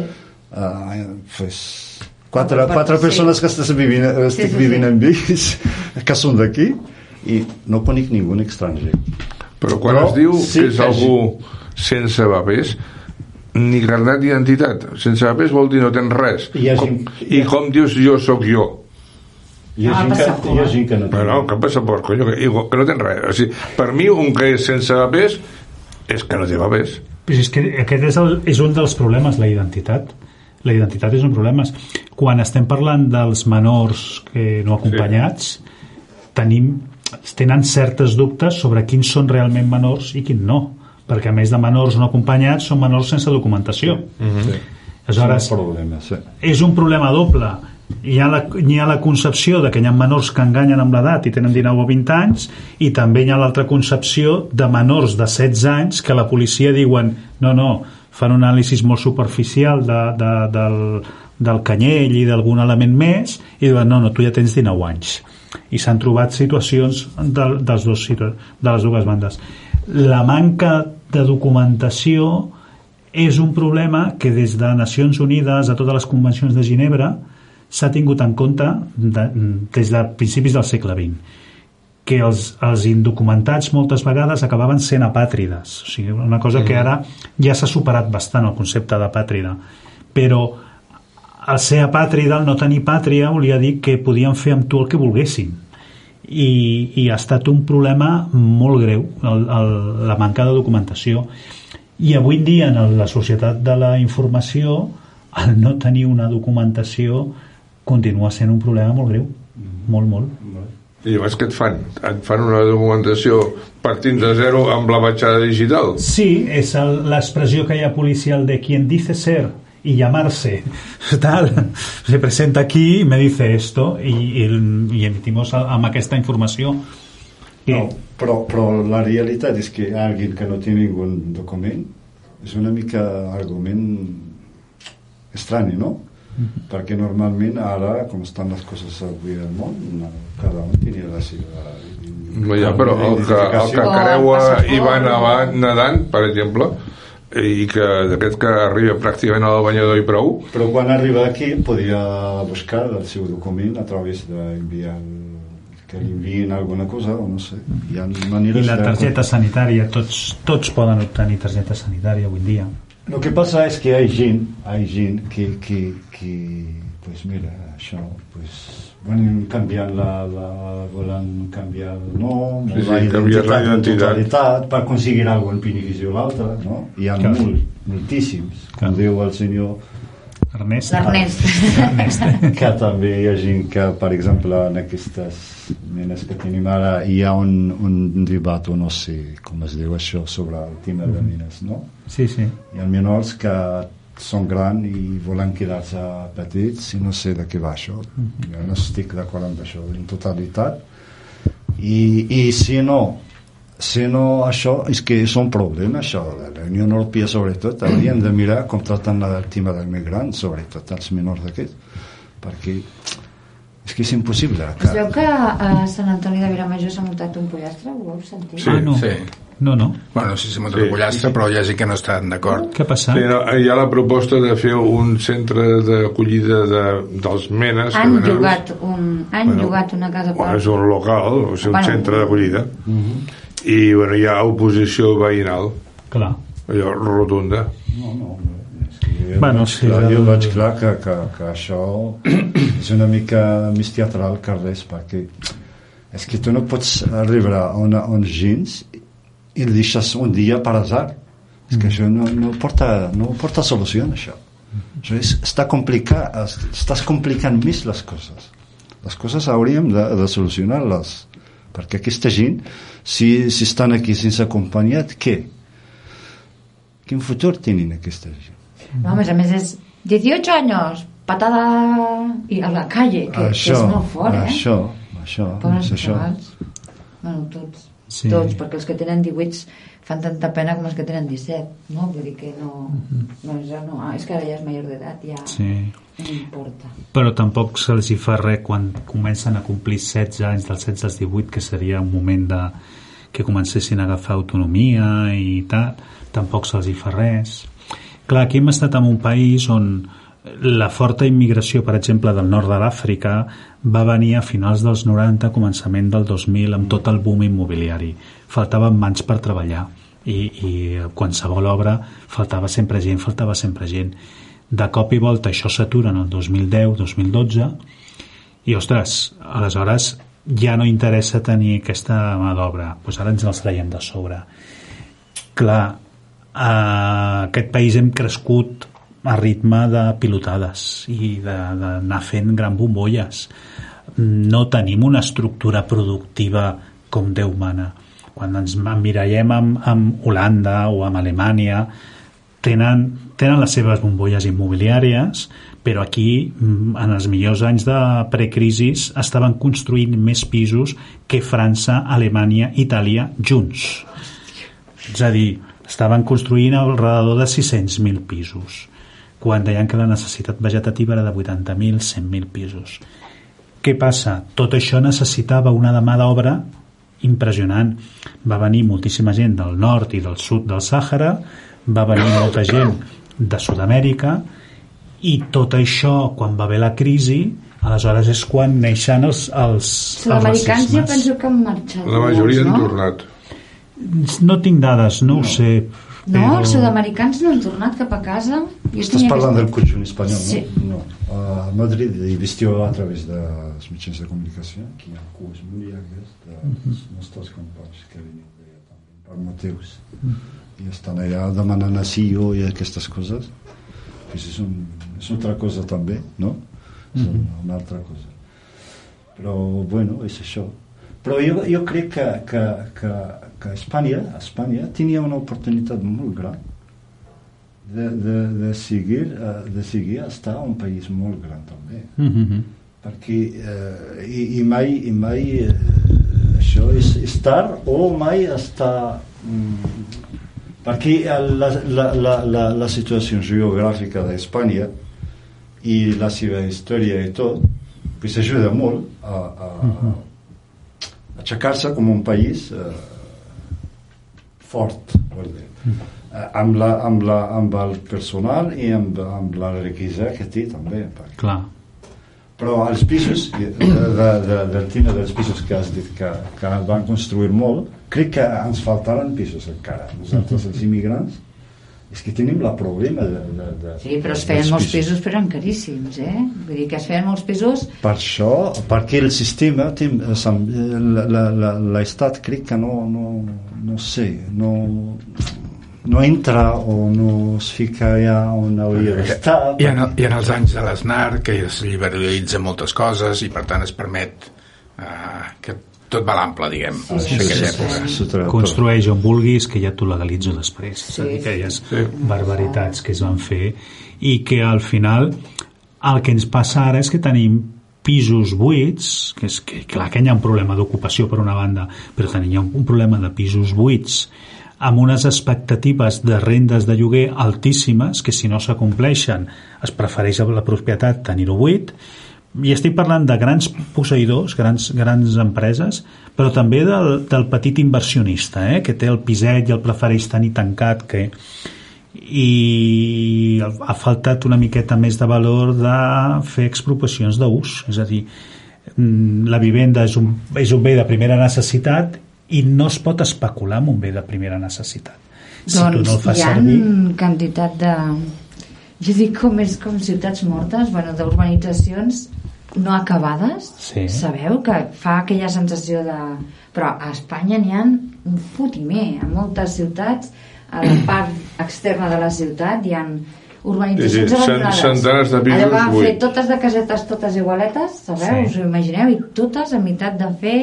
uh, pues, quatre, quatre sí. persones que estàs vivint, estic sí, vivint sí. amb ells, que són d'aquí, i no conec ningú estranger. Però quan Però es diu sí que és que algú sense papers, ni carnet d'identitat. Sense papers vol dir no tens res. I Com, I com dius jo sóc jo? Hi ha, Ah, gent, que, hi ha gent que no té. Però no, que passaport, conyo, que, que no tens res. O sigui, per mi, un que és sense papers és que no té papers. Pues és que aquest és, el, és un dels problemes, la identitat. La identitat és un problema. Quan estem parlant dels menors que no acompanyats, tenim, tenen certes dubtes sobre quins són realment menors i quins no. Perquè a més de menors no acompanyats, són menors sense documentació. Mm -hmm. Sí. Aleshores, És un problema, sí. és un problema doble hi ha, la, hi ha la concepció de que hi ha menors que enganyen amb l'edat i tenen 19 o 20 anys i també hi ha l'altra concepció de menors de 16 anys que la policia diuen no, no, fan un anàlisi molt superficial de, de, del, del canyell i d'algun element més i diuen no, no, tu ja tens 19 anys i s'han trobat situacions de, dels dos, de les dues bandes. La manca de documentació és un problema que des de Nacions Unides a totes les convencions de Ginebra s'ha tingut en compte de, des de principis del segle XX que els, els indocumentats moltes vegades acabaven sent apàtrides. O sigui, una cosa que ara ja s'ha superat bastant el concepte d'apàtrida. Però el ser apàtrida, el no tenir pàtria volia dir que podien fer amb tu el que volguessin i, i ha estat un problema molt greu el, el, la manca de documentació i avui en dia en la societat de la informació el no tenir una documentació continua sent un problema molt greu molt, molt I llavors què et fan? Et fan una documentació partint de zero amb la batxada digital? Sí, és l'expressió que hi ha policial de quien dice ser y llamarse. Tal, se presenta aquí y me dice esto y, y, y emitimos a- amb aquesta informació que, No, però, però la realitat és que algú que no té ningú document és una mica argument estrany, no? Perquè normalment ara, com estan les coses avui al món, cada un tenia la seva... Ja, però el que, el que creua passaport, i va o- nedant, nedant, per exemple, i que d'aquest que arriba pràcticament al banyador i prou, Però quan arriba aquí podia buscar el seu document a través d'enviar que li enviïn alguna cosa o no sé. Hi ha maneres i la de- targeta sanitària tots, tots poden obtenir targeta sanitària avui dia. Lo que pasa es que hay gent, hay gent que, que, que pues mira, això, pues, volen canviar la, la volen canviar el nom, Sí, la sí, canviar la identitat en identitat. totalitat per aconseguir algun benefici o l'altre, no? Hi ha Clar. molt, moltíssims, com Clar. diu el senyor Ernest L'Ernest. Ernest que també hi ha gent que, per exemple, en aquestes menes que tenim ara, hi ha un, un debat, o no sé com es diu això, sobre el tema de mines, no? sí, sí Hi ha menors que són grans i volen quedar-se petits i no sé de què va això. Jo no estic d'acord amb això en totalitat. I, i si no, si no això, és que és un problema això, de la Unió Europea sobretot, hauríem de mirar com tracten el tema dels migrants, sobretot els menors d'aquests, perquè és que és impossible. Es veu que a Sant Antoni de Vilamajor s'ha muntat un pollastre, ho heu sentit? Sí, ah, no. sí. No, no Bueno, no sé si m'ho Sí. sí. pollastre, però hi ha gent que no estan d'acord. què ha passat? Sí, no, hi ha la proposta de fer un centre d'acollida de, dels menes. que Han venen- llogat, un, han Bueno, llogat una casa per... Bueno, és un local, o sigui, un Bueno. centre d'acollida. I bueno, hi ha oposició veïnal, clar allò rotunda. No, no, no. Que jo Bueno, veig sí, clar, el- jo veig clar que, que, que això és una mica més teatral que res, perquè és que tu no pots arribar a on, on gens i deixes un dia per azar. És que això no, no, porta, no porta solució, això. Això és, està complicat, es- estàs complicant més les coses. Les coses hauríem de, de solucionar-les. Perquè aquesta gent, si, si estan aquí sense acompanyat, què? Quin futur tenen aquesta gent? No, a més a més és 18 anys, patada i a la calle, que, que és molt fort, eh? Això, això, és això. Bueno, tots. Sí. Tots, perquè els que tenen 18 fan tanta pena com els que tenen 17, no? Vull dir que no... no, és, no ah, és que ara ja és major d'edat, ja sí. no importa. però tampoc se'ls hi fa res quan comencen a complir 16 anys dels 16 als 18 que seria un moment de que comencessin a agafar autonomia i tal, tampoc se'ls hi fa res clar, aquí hem estat en un país on la forta immigració, per exemple, del nord de l'Àfrica va venir a finals dels 90, començament del 2000, amb tot el boom immobiliari. Faltaven mans per treballar i, i qualsevol obra faltava sempre gent, faltava sempre gent. De cop i volta això s'atura en el 2010, 2012 i, ostres, aleshores ja no interessa tenir aquesta mà d'obra. Doncs ara ens els traiem de sobre. Clar, a aquest país hem crescut a ritme de pilotades i d'anar fent gran bombolles. No tenim una estructura productiva com Déu mana. Quan ens emmirallem amb, amb Holanda o amb Alemanya, tenen, tenen les seves bombolles immobiliàries, però aquí, mm, en els millors anys de precrisis, estaven construint més pisos que França, Alemanya, Itàlia junts. És a dir, estaven construint al redador de 600.000 pisos quan deien que la necessitat vegetativa era de 80.000, 100.000 pisos. Què passa? Tot això necessitava una demà d'obra impressionant. Va venir moltíssima gent del nord i del sud del Sàhara, va venir molta gent de Sud-amèrica i tot això, quan va haver la crisi, aleshores és quan neixen els, els, els Sud-americans jo penso que han marxat La majoria molts, han no? tornat. No tinc dades, no, ho sé. No, però- els sud-americans no han tornat cap a casa. Jo Estàs parlant del aquesta- conjunt espanyol, Sí. no? no. A Madrid he vist jo a través dels mitjans de comunicació que hi ha cues molt llargues dels nostres companys que venen d'allà també, per motius. I estan allà demanant asil i aquestes coses. Pues és, un, és altra cosa també, no? És una altra cosa. Però, bueno, és això. Però jo, jo crec que, que, que, que Espanya, Espanya tenia una oportunitat molt gran de, de, de, seguir, eh, de seguir estar un país molt gran també. Mm -hmm. Perquè eh, i, i mai, i mai eh, això és, tard o mai està... Mm, perquè la, la, la, la, la situació geogràfica d'Espanya i la seva història i tot pues ajuda molt a, a, a aixecar-se com un país eh, fort vol dir. Eh, amb, la, amb, la, amb el personal i amb, amb la riquesa que té també perquè... Clar. però els pisos de, de, de, del tema dels pisos que has dit que, que van construir molt crec que ens faltaran pisos encara nosaltres els immigrants és que tenim la problema de, de, de Sí, però es feien molts pisos, però eren caríssims, eh? Vull dir que es feien molts pisos... per això, perquè el sistema té- se'm- la- la- la- l'estat crec que no, no, no sé no, no entra o no es fica ja on hauria d'estar Hi ha, hi ha els anys de l'ESNAR que es liberalitza moltes coses i per tant es permet eh, que tot va l'ample, diguem, Sí, en sí, aquella sí, època. Sota- Construeix on vulguis que ja t'ho legalitzo després. és a dir, Sí, aquelles barbaritats que es van fer i que al final el que ens passa ara és que tenim pisos buits, que és que, clar que hi ha un problema d'ocupació per una banda, però tenim un problema de pisos buits amb unes expectatives de rendes de lloguer altíssimes que si no s'acompleixen es prefereix a la propietat tenir-ho buit i estic parlant de grans posseïdors, grans, grans empreses, però també del, del petit inversionista, eh, que té el piset i el prefereix tenir tancat, que i ha faltat una miqueta més de valor de fer expropiacions d'ús, és a dir, mm, la vivenda és un, és un bé de primera necessitat i no es pot especular amb un bé de primera necessitat. Si tu doncs no el fas hi ha servir... quantitat de... Jo dic com és com ciutats mortes, bueno, d'urbanitzacions no acabades, Sí. sabeu? Que fa aquella sensació de... Però a Espanya n'hi ha un fotimer. A moltes ciutats, a la part externa de la ciutat, hi ha urbanitzacions Sí, sí, abandonades. centenars de pisos Allò que van fer totes de casetes, totes igualetes, sabeu? Sí. Us ho imagineu? I totes a meitat de fer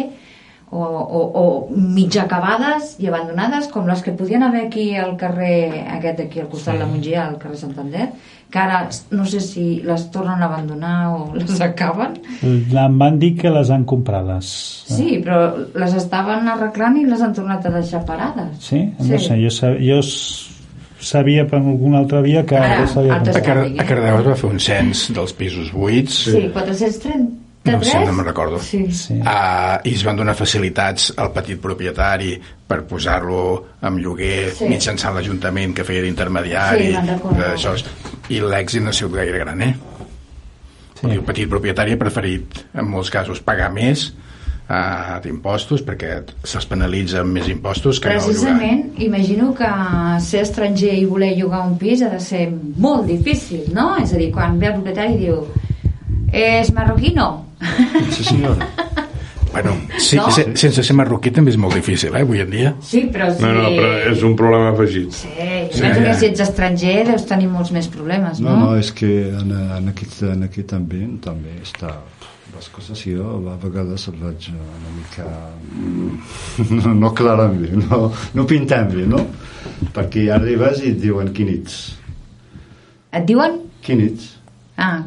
o, o, o mig acabades i abandonades com les que podien haver aquí al carrer aquest d'aquí al costat de la Mongia al carrer Santander que ara no sé si les tornen a abandonar o les acaben Em van dir que les han comprades. sí, però les estaven arreglant i les han tornat a deixar parades Sí? No sé, jo, sa- jo s- sabia per alguna altra via que Ara, ara s'havia A. Car a Cardeu es va fer un cens dels pisos buits, sí, 433 No sé, no me'n recordo. sí. Sí. Uh, i es van donar facilitats al petit propietari per posar-lo en lloguer Sí. mitjançant l'Ajuntament que feia d'intermediari Sí, i l'èxit no ha sigut gaire gran eh? Sí. el petit propietari ha preferit en molts casos pagar més uh, d'impostos perquè se'ls penalitza amb més impostos que no llogar Precisament, imagino que ser estranger i voler llogar un pis ha de ser molt difícil, no? És a dir, quan ve el propietari i diu és marroquino? Sí senyora bueno, sí, No? se, sense ser marroquí també és molt difícil eh, avui en dia Sí, però si... No, no, però és un problema afegit. Sí, jo penso que si ets estranger deus tenir molts més problemes, no, no? no, és que en, en, aquest, en aquest ambient també està les coses jo a vegades el vaig una mica no, no clarant bé no, no pintant bé no? perquè arribes i et diuen quinits Et diuen? quinits Ah,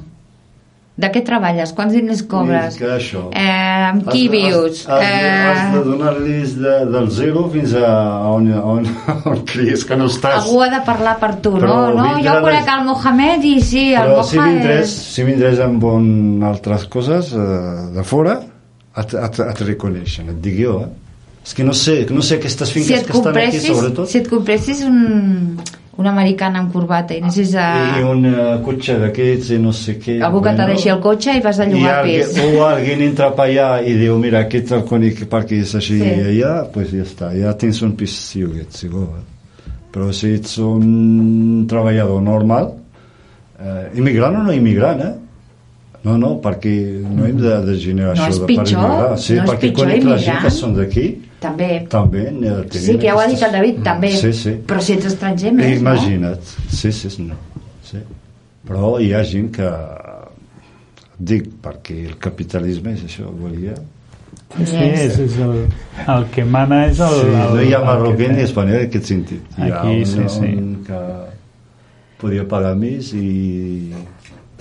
de què treballes? Quants diners cobres? I que això. Eh, amb qui Has- vius? Has, has, has de Eh, donar-los de, del zero fins a on, on, on creies que no estàs. algú ha de parlar per tu, Però no? No, jo conec des- el Mohamed i sí, el Però si Mohamed vindrés, és... si vindrés amb bon altres coses eh, de fora, et, et, et reconeixen, et dic jo, eh? És que no sé, no sé aquestes Si finques et que estan aquí, sobretot, si et compressis un, un americana amb corbata i anessis a... i un uh, cotxe d'aquests i no sé què... Algú que te deixi el cotxe i vas a I llogar pis. o alguien entra per allà i diu, mira, aquest el conec perquè és així Sí. sí. allà, pues ja està, ja tens un pis lloguet, segur. Eh? Però si ets un treballador normal, eh, immigrant o no immigrant, eh? No, no, perquè no hem de, de generar No això és de pitjor, per. Sí, no és perquè pitjor conec la gent immigrant. que són d'aquí, També. també eh, Sí, que ja ho ha dit el David, també. Sí, sí. Però si ets estranger, més, Imagina't, sí, sí, sí, no. sí. Però hi ha gent que dic perquè el capitalisme és això, volia Sí, és, és el, el que mana és el... Sí, el, no hi ha marroquí que ni espanyol en aquest sentit. Hi ha Aquí, un, sí, sí. un que podia pagar més i...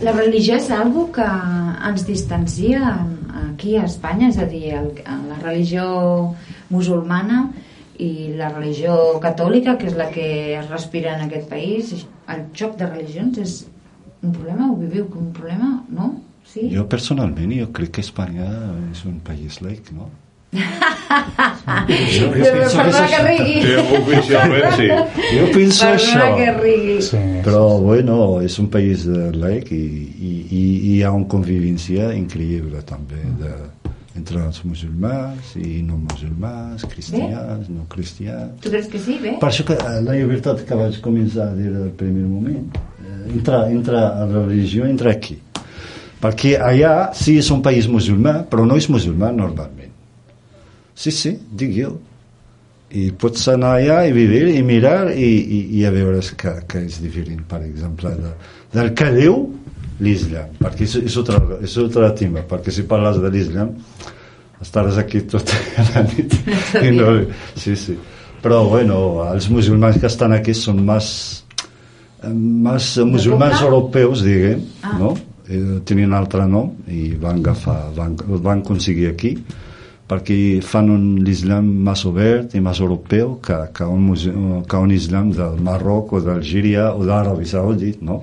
La religió és algo que ens distancia aquí a Espanya, és a dir, el, la religió musulmana i la religió catòlica, que és la que es respira en aquest país. El xoc de religions és un problema? Ho viviu com un problema? No? Sí? Jo personalment jo crec que Espanya és un país laic, no? Jo, perdona que rigui. Sí. Jo penso això. Perdona que rigui. Sí, Però, bueno, és un país eh, laic i, i, i hi ha una convivència increïble també de, entre els musulmans i no musulmans, cristians, no cristians. Tu creus que sí, bé? Per això que eh, la llibertat que vaig començar a dir al primer moment, eh, entra, entra a la religió, entra aquí. Perquè allà sí és un país musulmà, però no és musulmà normalment. Sí, sí, jo. I pots anar allà i viure i mirar i, i, i a veure que, que és diferent, per exemple, de, del que diu l'Islam, perquè és, és, altre, és altre tema, perquè si parles de l'Islam estaràs aquí tota la nit. I no, sí, sí. Però, bueno, els musulmans que estan aquí són més, més musulmans europeus, diguem, Ah. no? Eh, tenien altre nom i van agafar, van, van aconseguir aquí perquè fan un islam més obert i més europeu que, que, un, que un islam del Marroc o d'Algèria o d'Arabi Saudit, no?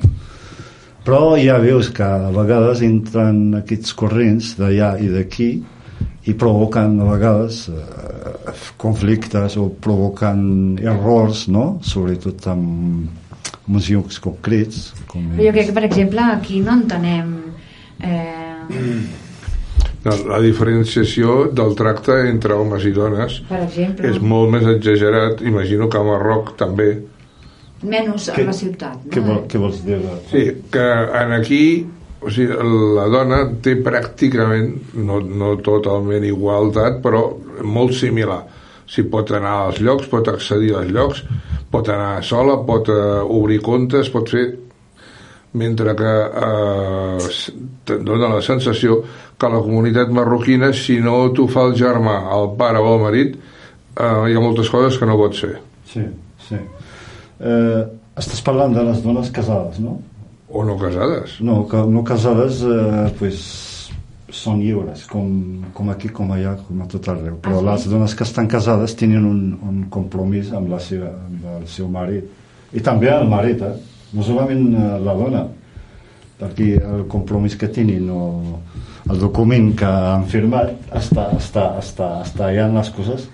Però ja veus que a vegades entren aquests corrents d'allà i d'aquí i provoquen a vegades eh, conflictes o provoquen errors, no? Sobretot amb músics concrets. Com jo crec que, per exemple, aquí no entenem... Eh, la diferenciació del tracte entre homes i dones per exemple, és molt més exagerat, imagino que a Marroc també. menys a la ciutat. No? Què, vol, què vols dir? Sí, que en aquí o sigui, la dona té pràcticament, no, no totalment igualtat, però molt similar. Si pot anar als llocs, pot accedir als llocs, pot anar sola, pot eh, obrir comptes, pot fer mentre que eh, dona la sensació que la comunitat marroquina, si no t'ho fa el germà, el pare o el marit, eh, hi ha moltes coses que no pot ser. Sí, sí. Eh, estàs parlant de les dones casades, no? O no casades. No, que no casades eh, pues, són lliures, com, com aquí, com allà, com a tot arreu. Però Ah, sí? les dones que estan casades tenen un, un compromís amb, la seva, amb el seu marit. I també el marit, eh? No solament eh, la dona, perquè el compromís que tenen o el document que han firmat està, està, està, està allà en les coses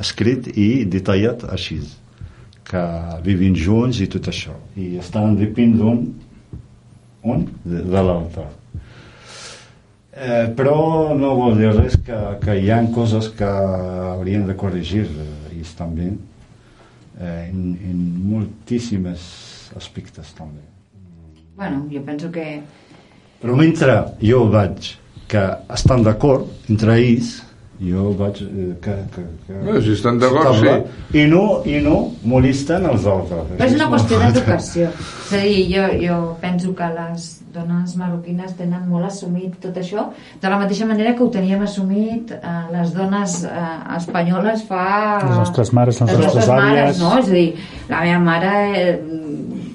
escrit i detallat així que vivin junts i tot això. I estan depèn d'un un de, de l'altre. Eh, però no vol dir res que, que hi ha coses que haurien de corregir eh, i també eh, en, en moltíssimes aspectes també. Bueno, jo penso que... però mentre jo vaig que estan d'acord entre ells jo vaig eh, que, que, que Bé, si estan d'acord, estable, i no, i no molesten els altres Però és una qüestió d'educació. És a dir, jo, jo penso que les dones marroquines tenen molt assumit tot això, de la mateixa manera que ho teníem assumit eh, les dones eh, espanyoles fa... Les nostres mares, les les nostres nostres mares, àvies. no? És a dir, la meva mare... Eh,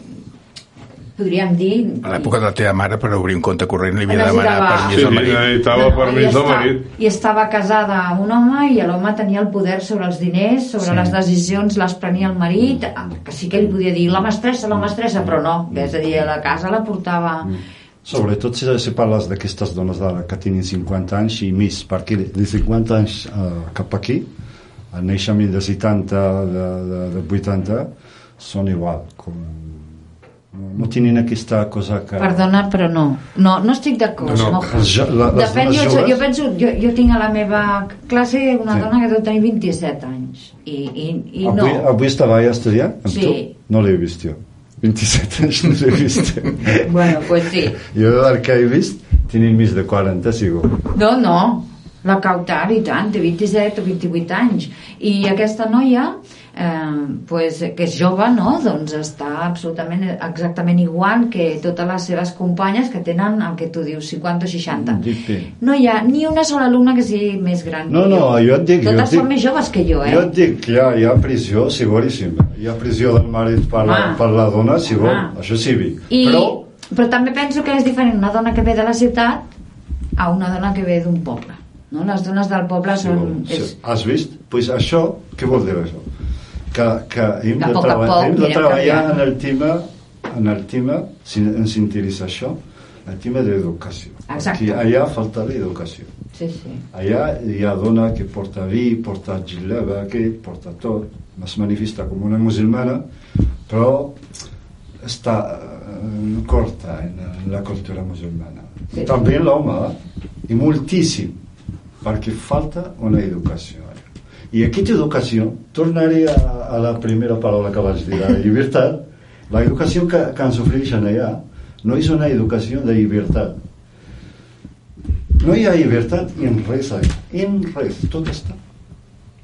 podríem dir... A l'època de la teva mare, per obrir un compte corrent, li havia de Necessitava- demanar permís Sí, al marit. necessitava No, permís esta- marit. I estava casada amb un home i l'home tenia el poder sobre els diners, sobre Sí. les decisions les prenia el marit, que sí que li podia dir la mestressa, la mestressa, però no, és a dir, a la casa la portava... Sobretot si, si parles d'aquestes dones d'ara que tenen 50 anys i més, perquè de 50 anys eh, cap aquí, el naixement de 70, de, de, de 80, són igual. Com, no, no tenen aquesta cosa que... Perdona, però no. No, no estic d'acord. No, No, no. Els la- les Depèn, dones jo, joves- jo penso, jo, jo tinc a la meva classe una Sí. dona que deu tenir 27 anys. I, i, i no. Avui, avui estava ja estudiant amb Sí. tu? No l'he vist jo. 27 anys no l'he vist. Bueno, pues sí. jo el que he vist tenen més de 40, segur. No, no, la Cautar, i tant, té 27 o 28 anys. I aquesta noia eh, pues, que és jove, no? doncs està absolutament exactament igual que totes les seves companyes que tenen el que tu dius, 50 o 60. Dicte. No hi ha ni una sola alumna que sigui més gran No, que no, jo. jo et dic... jo Totes dic, són més joves que jo, eh? Jo et dic que hi ha, pressió, seguríssima. Hi ha pressió del marit per, la, Home. per la dona, si vol, Home. això sí. I, Però, però també penso que és diferent una dona que ve de la ciutat a una dona que ve d'un poble. No? Les dones del poble si són... si, és, has vist? Pues això, què vol dir això? Que, que hem Que de, a poc hem de treballar canviant. en el tema, en el tema, si ens interessa això, el tema de l'educació. Exacte. Allà falta l'educació. sí, sí. Allà hi ha dona que porta vi, porta gileba, que porta tot, es manifesta com una musulmana, però està eh, corta en, en la cultura musulmana. Sí. També l'home, eh? i moltíssim, perquè falta una educació. I aquesta educació, tornaré a, a la primera paraula que vaig dir, la llibertat, la educació que, que ens ofereixen allà no és una educació de llibertat, no hi ha llibertat en res en res, tot està.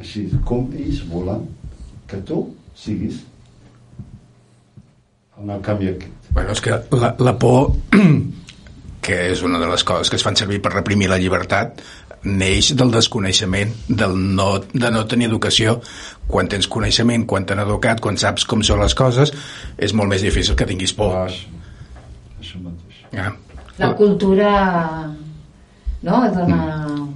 Així com ells volen que tu siguis en el canvi aquest. Bueno, és que la, la por, que és una de les coses que es fan servir per reprimir la llibertat, neix del desconeixement, del no, de no tenir educació. Quan tens coneixement, quan t'han educat, quan saps com són les coses, és molt més difícil que tinguis por. Això, això mateix. Ja. La cultura no, dona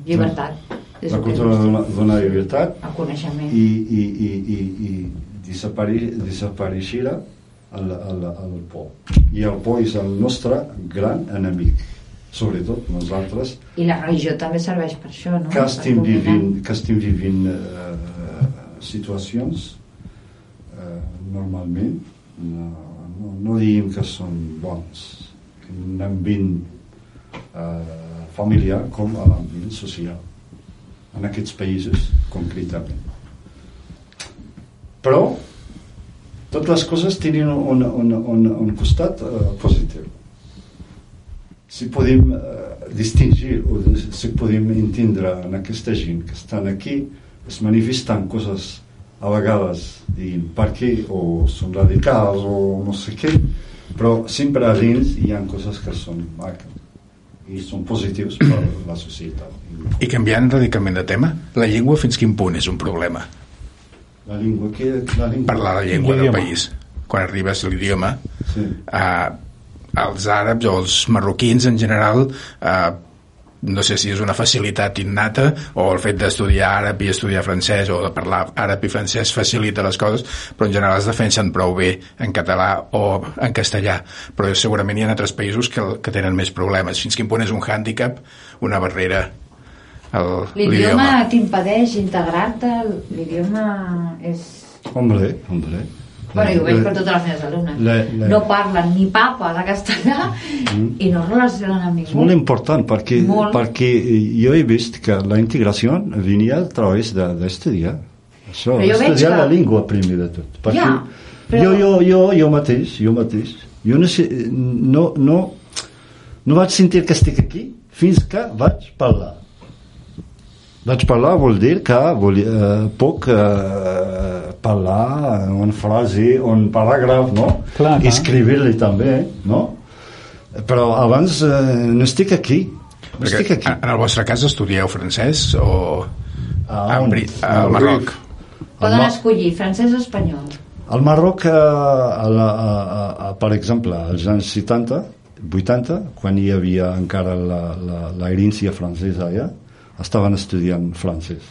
llibertat. És La cultura dona, dona llibertat El coneixement. i, i, i, i, i desapari, desapareixerà el, el, el por. I el por és el nostre gran enemic. Sobretot nosaltres. I la religió també serveix per això, no? que estem vivint, que estem vivint eh, situacions eh, normalment. No, no, no diguem que són bons en l'ambient eh, familiar com a l'ambient social en aquests països concretament. Però totes les coses tenen un, un, un, un costat eh, positiu si podem eh, distingir o si podem entendre en aquesta gent que estan aquí es manifesten coses a vegades diguem, per què o són radicals o no sé què però sempre a dins hi ha coses que són maques i són positius per la societat I canviant radicalment de tema, la llengua fins quin punt és un problema? la llengua que la llengua Parlar la llengua del país. Quan arribes a l'idioma, sí. eh, els àrabs o els marroquins en general eh, no sé si és una facilitat innata o el fet d'estudiar àrab i estudiar francès o de parlar àrab i francès facilita les coses, però en general es defensen prou bé en català o en castellà, però segurament hi ha altres països que, que tenen més problemes. Fins quin punt és un hàndicap, una barrera el- L'idioma. t'impedeix integrar-te, l'idioma és... hombre, hombre Bueno, jo ho veig La- per totes les meves alumnes. la- la- No parlen ni papa de castellà i no relacionen amb És ningú. molt important perquè, Molt. perquè jo he vist que la integració venia a través de- d'estudiar. Això, jo veig estudiar que- la llengua primer de tot. Perquè Ja, però- jo, jo, jo, jo mateix, jo mateix, jo no, sé, no, no, no vaig sentir que estic aquí fins que vaig parlar. Vaig parlar vol dir que vol, eh, puc eh, parlar una frase, un paràgraf, no? Clar, clar. Escriure-li també, no? Però abans eh, no estic aquí. No Perquè estic aquí. en el vostre cas estudieu francès o Ah, en on? Bri- al Marroc? Poden escollir francès o espanyol. Al Marroc, eh, a la, a, a, a, per exemple, als anys 70, 80, quan hi havia encara la, la, la herència francesa allà, estaven estudiant francès.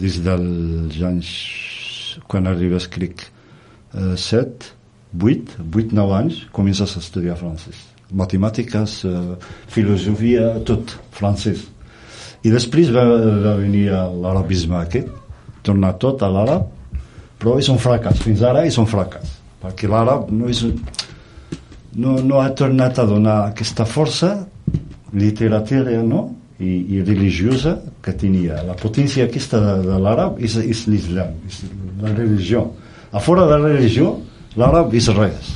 Des dels anys, quan arribes, crec, eh, 7, 8, 8, 9 anys, comences a estudiar francès. Matemàtiques, eh, filosofia, tot francès. I després va, va venir l'arabisme aquest, tornar tot a l'àrab, però és un fracàs, fins ara és un fracàs, perquè l'àrab no, és, no, no ha tornat a donar aquesta força literària no? I, i religiosa que tenia. La potència aquesta de, de l'àrab és, és l'islam, és la religió. A fora de la religió, l'àrab és res,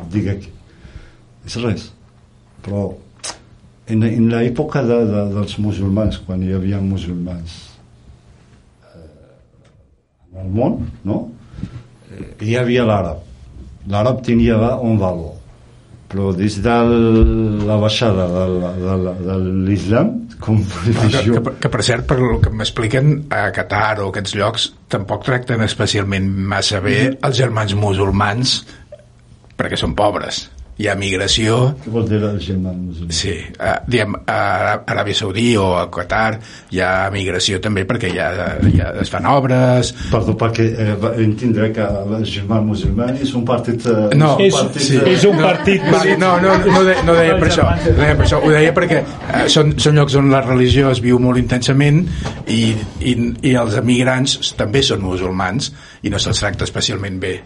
et dic aquí. És res. Però en, en l'època de, de, dels musulmans, quan hi havia musulmans, eh, al món, no? Eh, hi havia l'àrab. L'àrab tenia un valor. Però des de la baixada de, de, la- de l'islam, com Que, religió... que, que, per cert, per el que m'expliquen, a Qatar o aquests llocs tampoc tracten especialment massa bé els germans musulmans perquè són pobres. Hi ha migració, Què vol dir musulmà? sí, a, diguem, a Aràbia Saudí o a Qatar hi ha migració també perquè hi ha, es fan obres, Perdó, perquè eh, entendre que el germà musulmà és un partit... Eh, No, un És, partit, sí. eh, és un partit Sí, no, no, no, de, no deia per això, no deia per això, ho deia perquè eh, són, són llocs on la religió es viu molt intensament i, i, i els emigrants també són musulmans i no se'ls tracta especialment bé.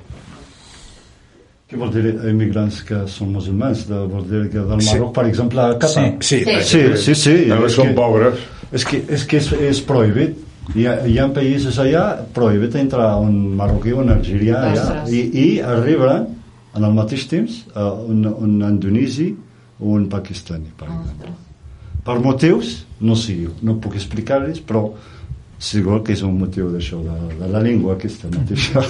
Què vol dir immigrants que són musulmans? De, vol dir que del Sí. Marroc, per exemple, a Qatar? Sí, Sí. Sí, sí, sí. També és són que- pobres. És que és, que és, és prohibit. Hi ha, hi ha països allà prohibit entrar un marroquí o un algerià allà, i, i arriba en el mateix temps un, un indonesi o un pakistani, per exemple. Per motius, no sé, no puc explicar-los, però segur que és un motiu d'això, de, de la llengua aquesta mateixa.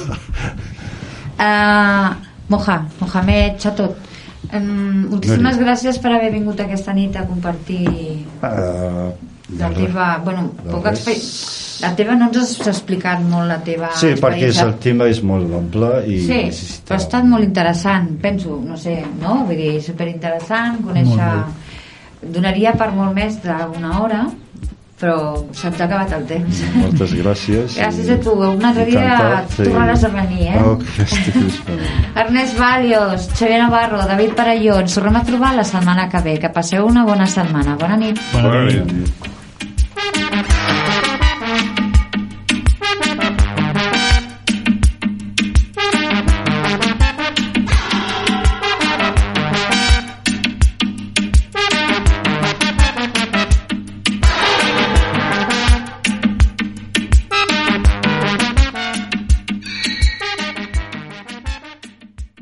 Uh, Moja, Mohamed Chatot, um, moltíssimes Meri. gràcies per haver vingut aquesta nit a compartir Uh, la teva... Bueno, de poc res. expe... La teva no ens has explicat molt la teva Sí, perquè és, el tema és molt ample i Sí, necessita... però ha estat molt interessant, penso, no sé, no? Vull dir, superinteressant, conèixer... Donaria per molt més d'una hora, però se'ns ha acabat el temps. Moltes gràcies. Gràcies i a tu. Un altre dia encantat, tornaràs a venir, eh? Esperant. Ernest Valios, Xavier Navarro, David Parelló, ens tornem a trobar la setmana que ve. Que passeu una bona setmana. Bona nit. Bona Bona nit. nit.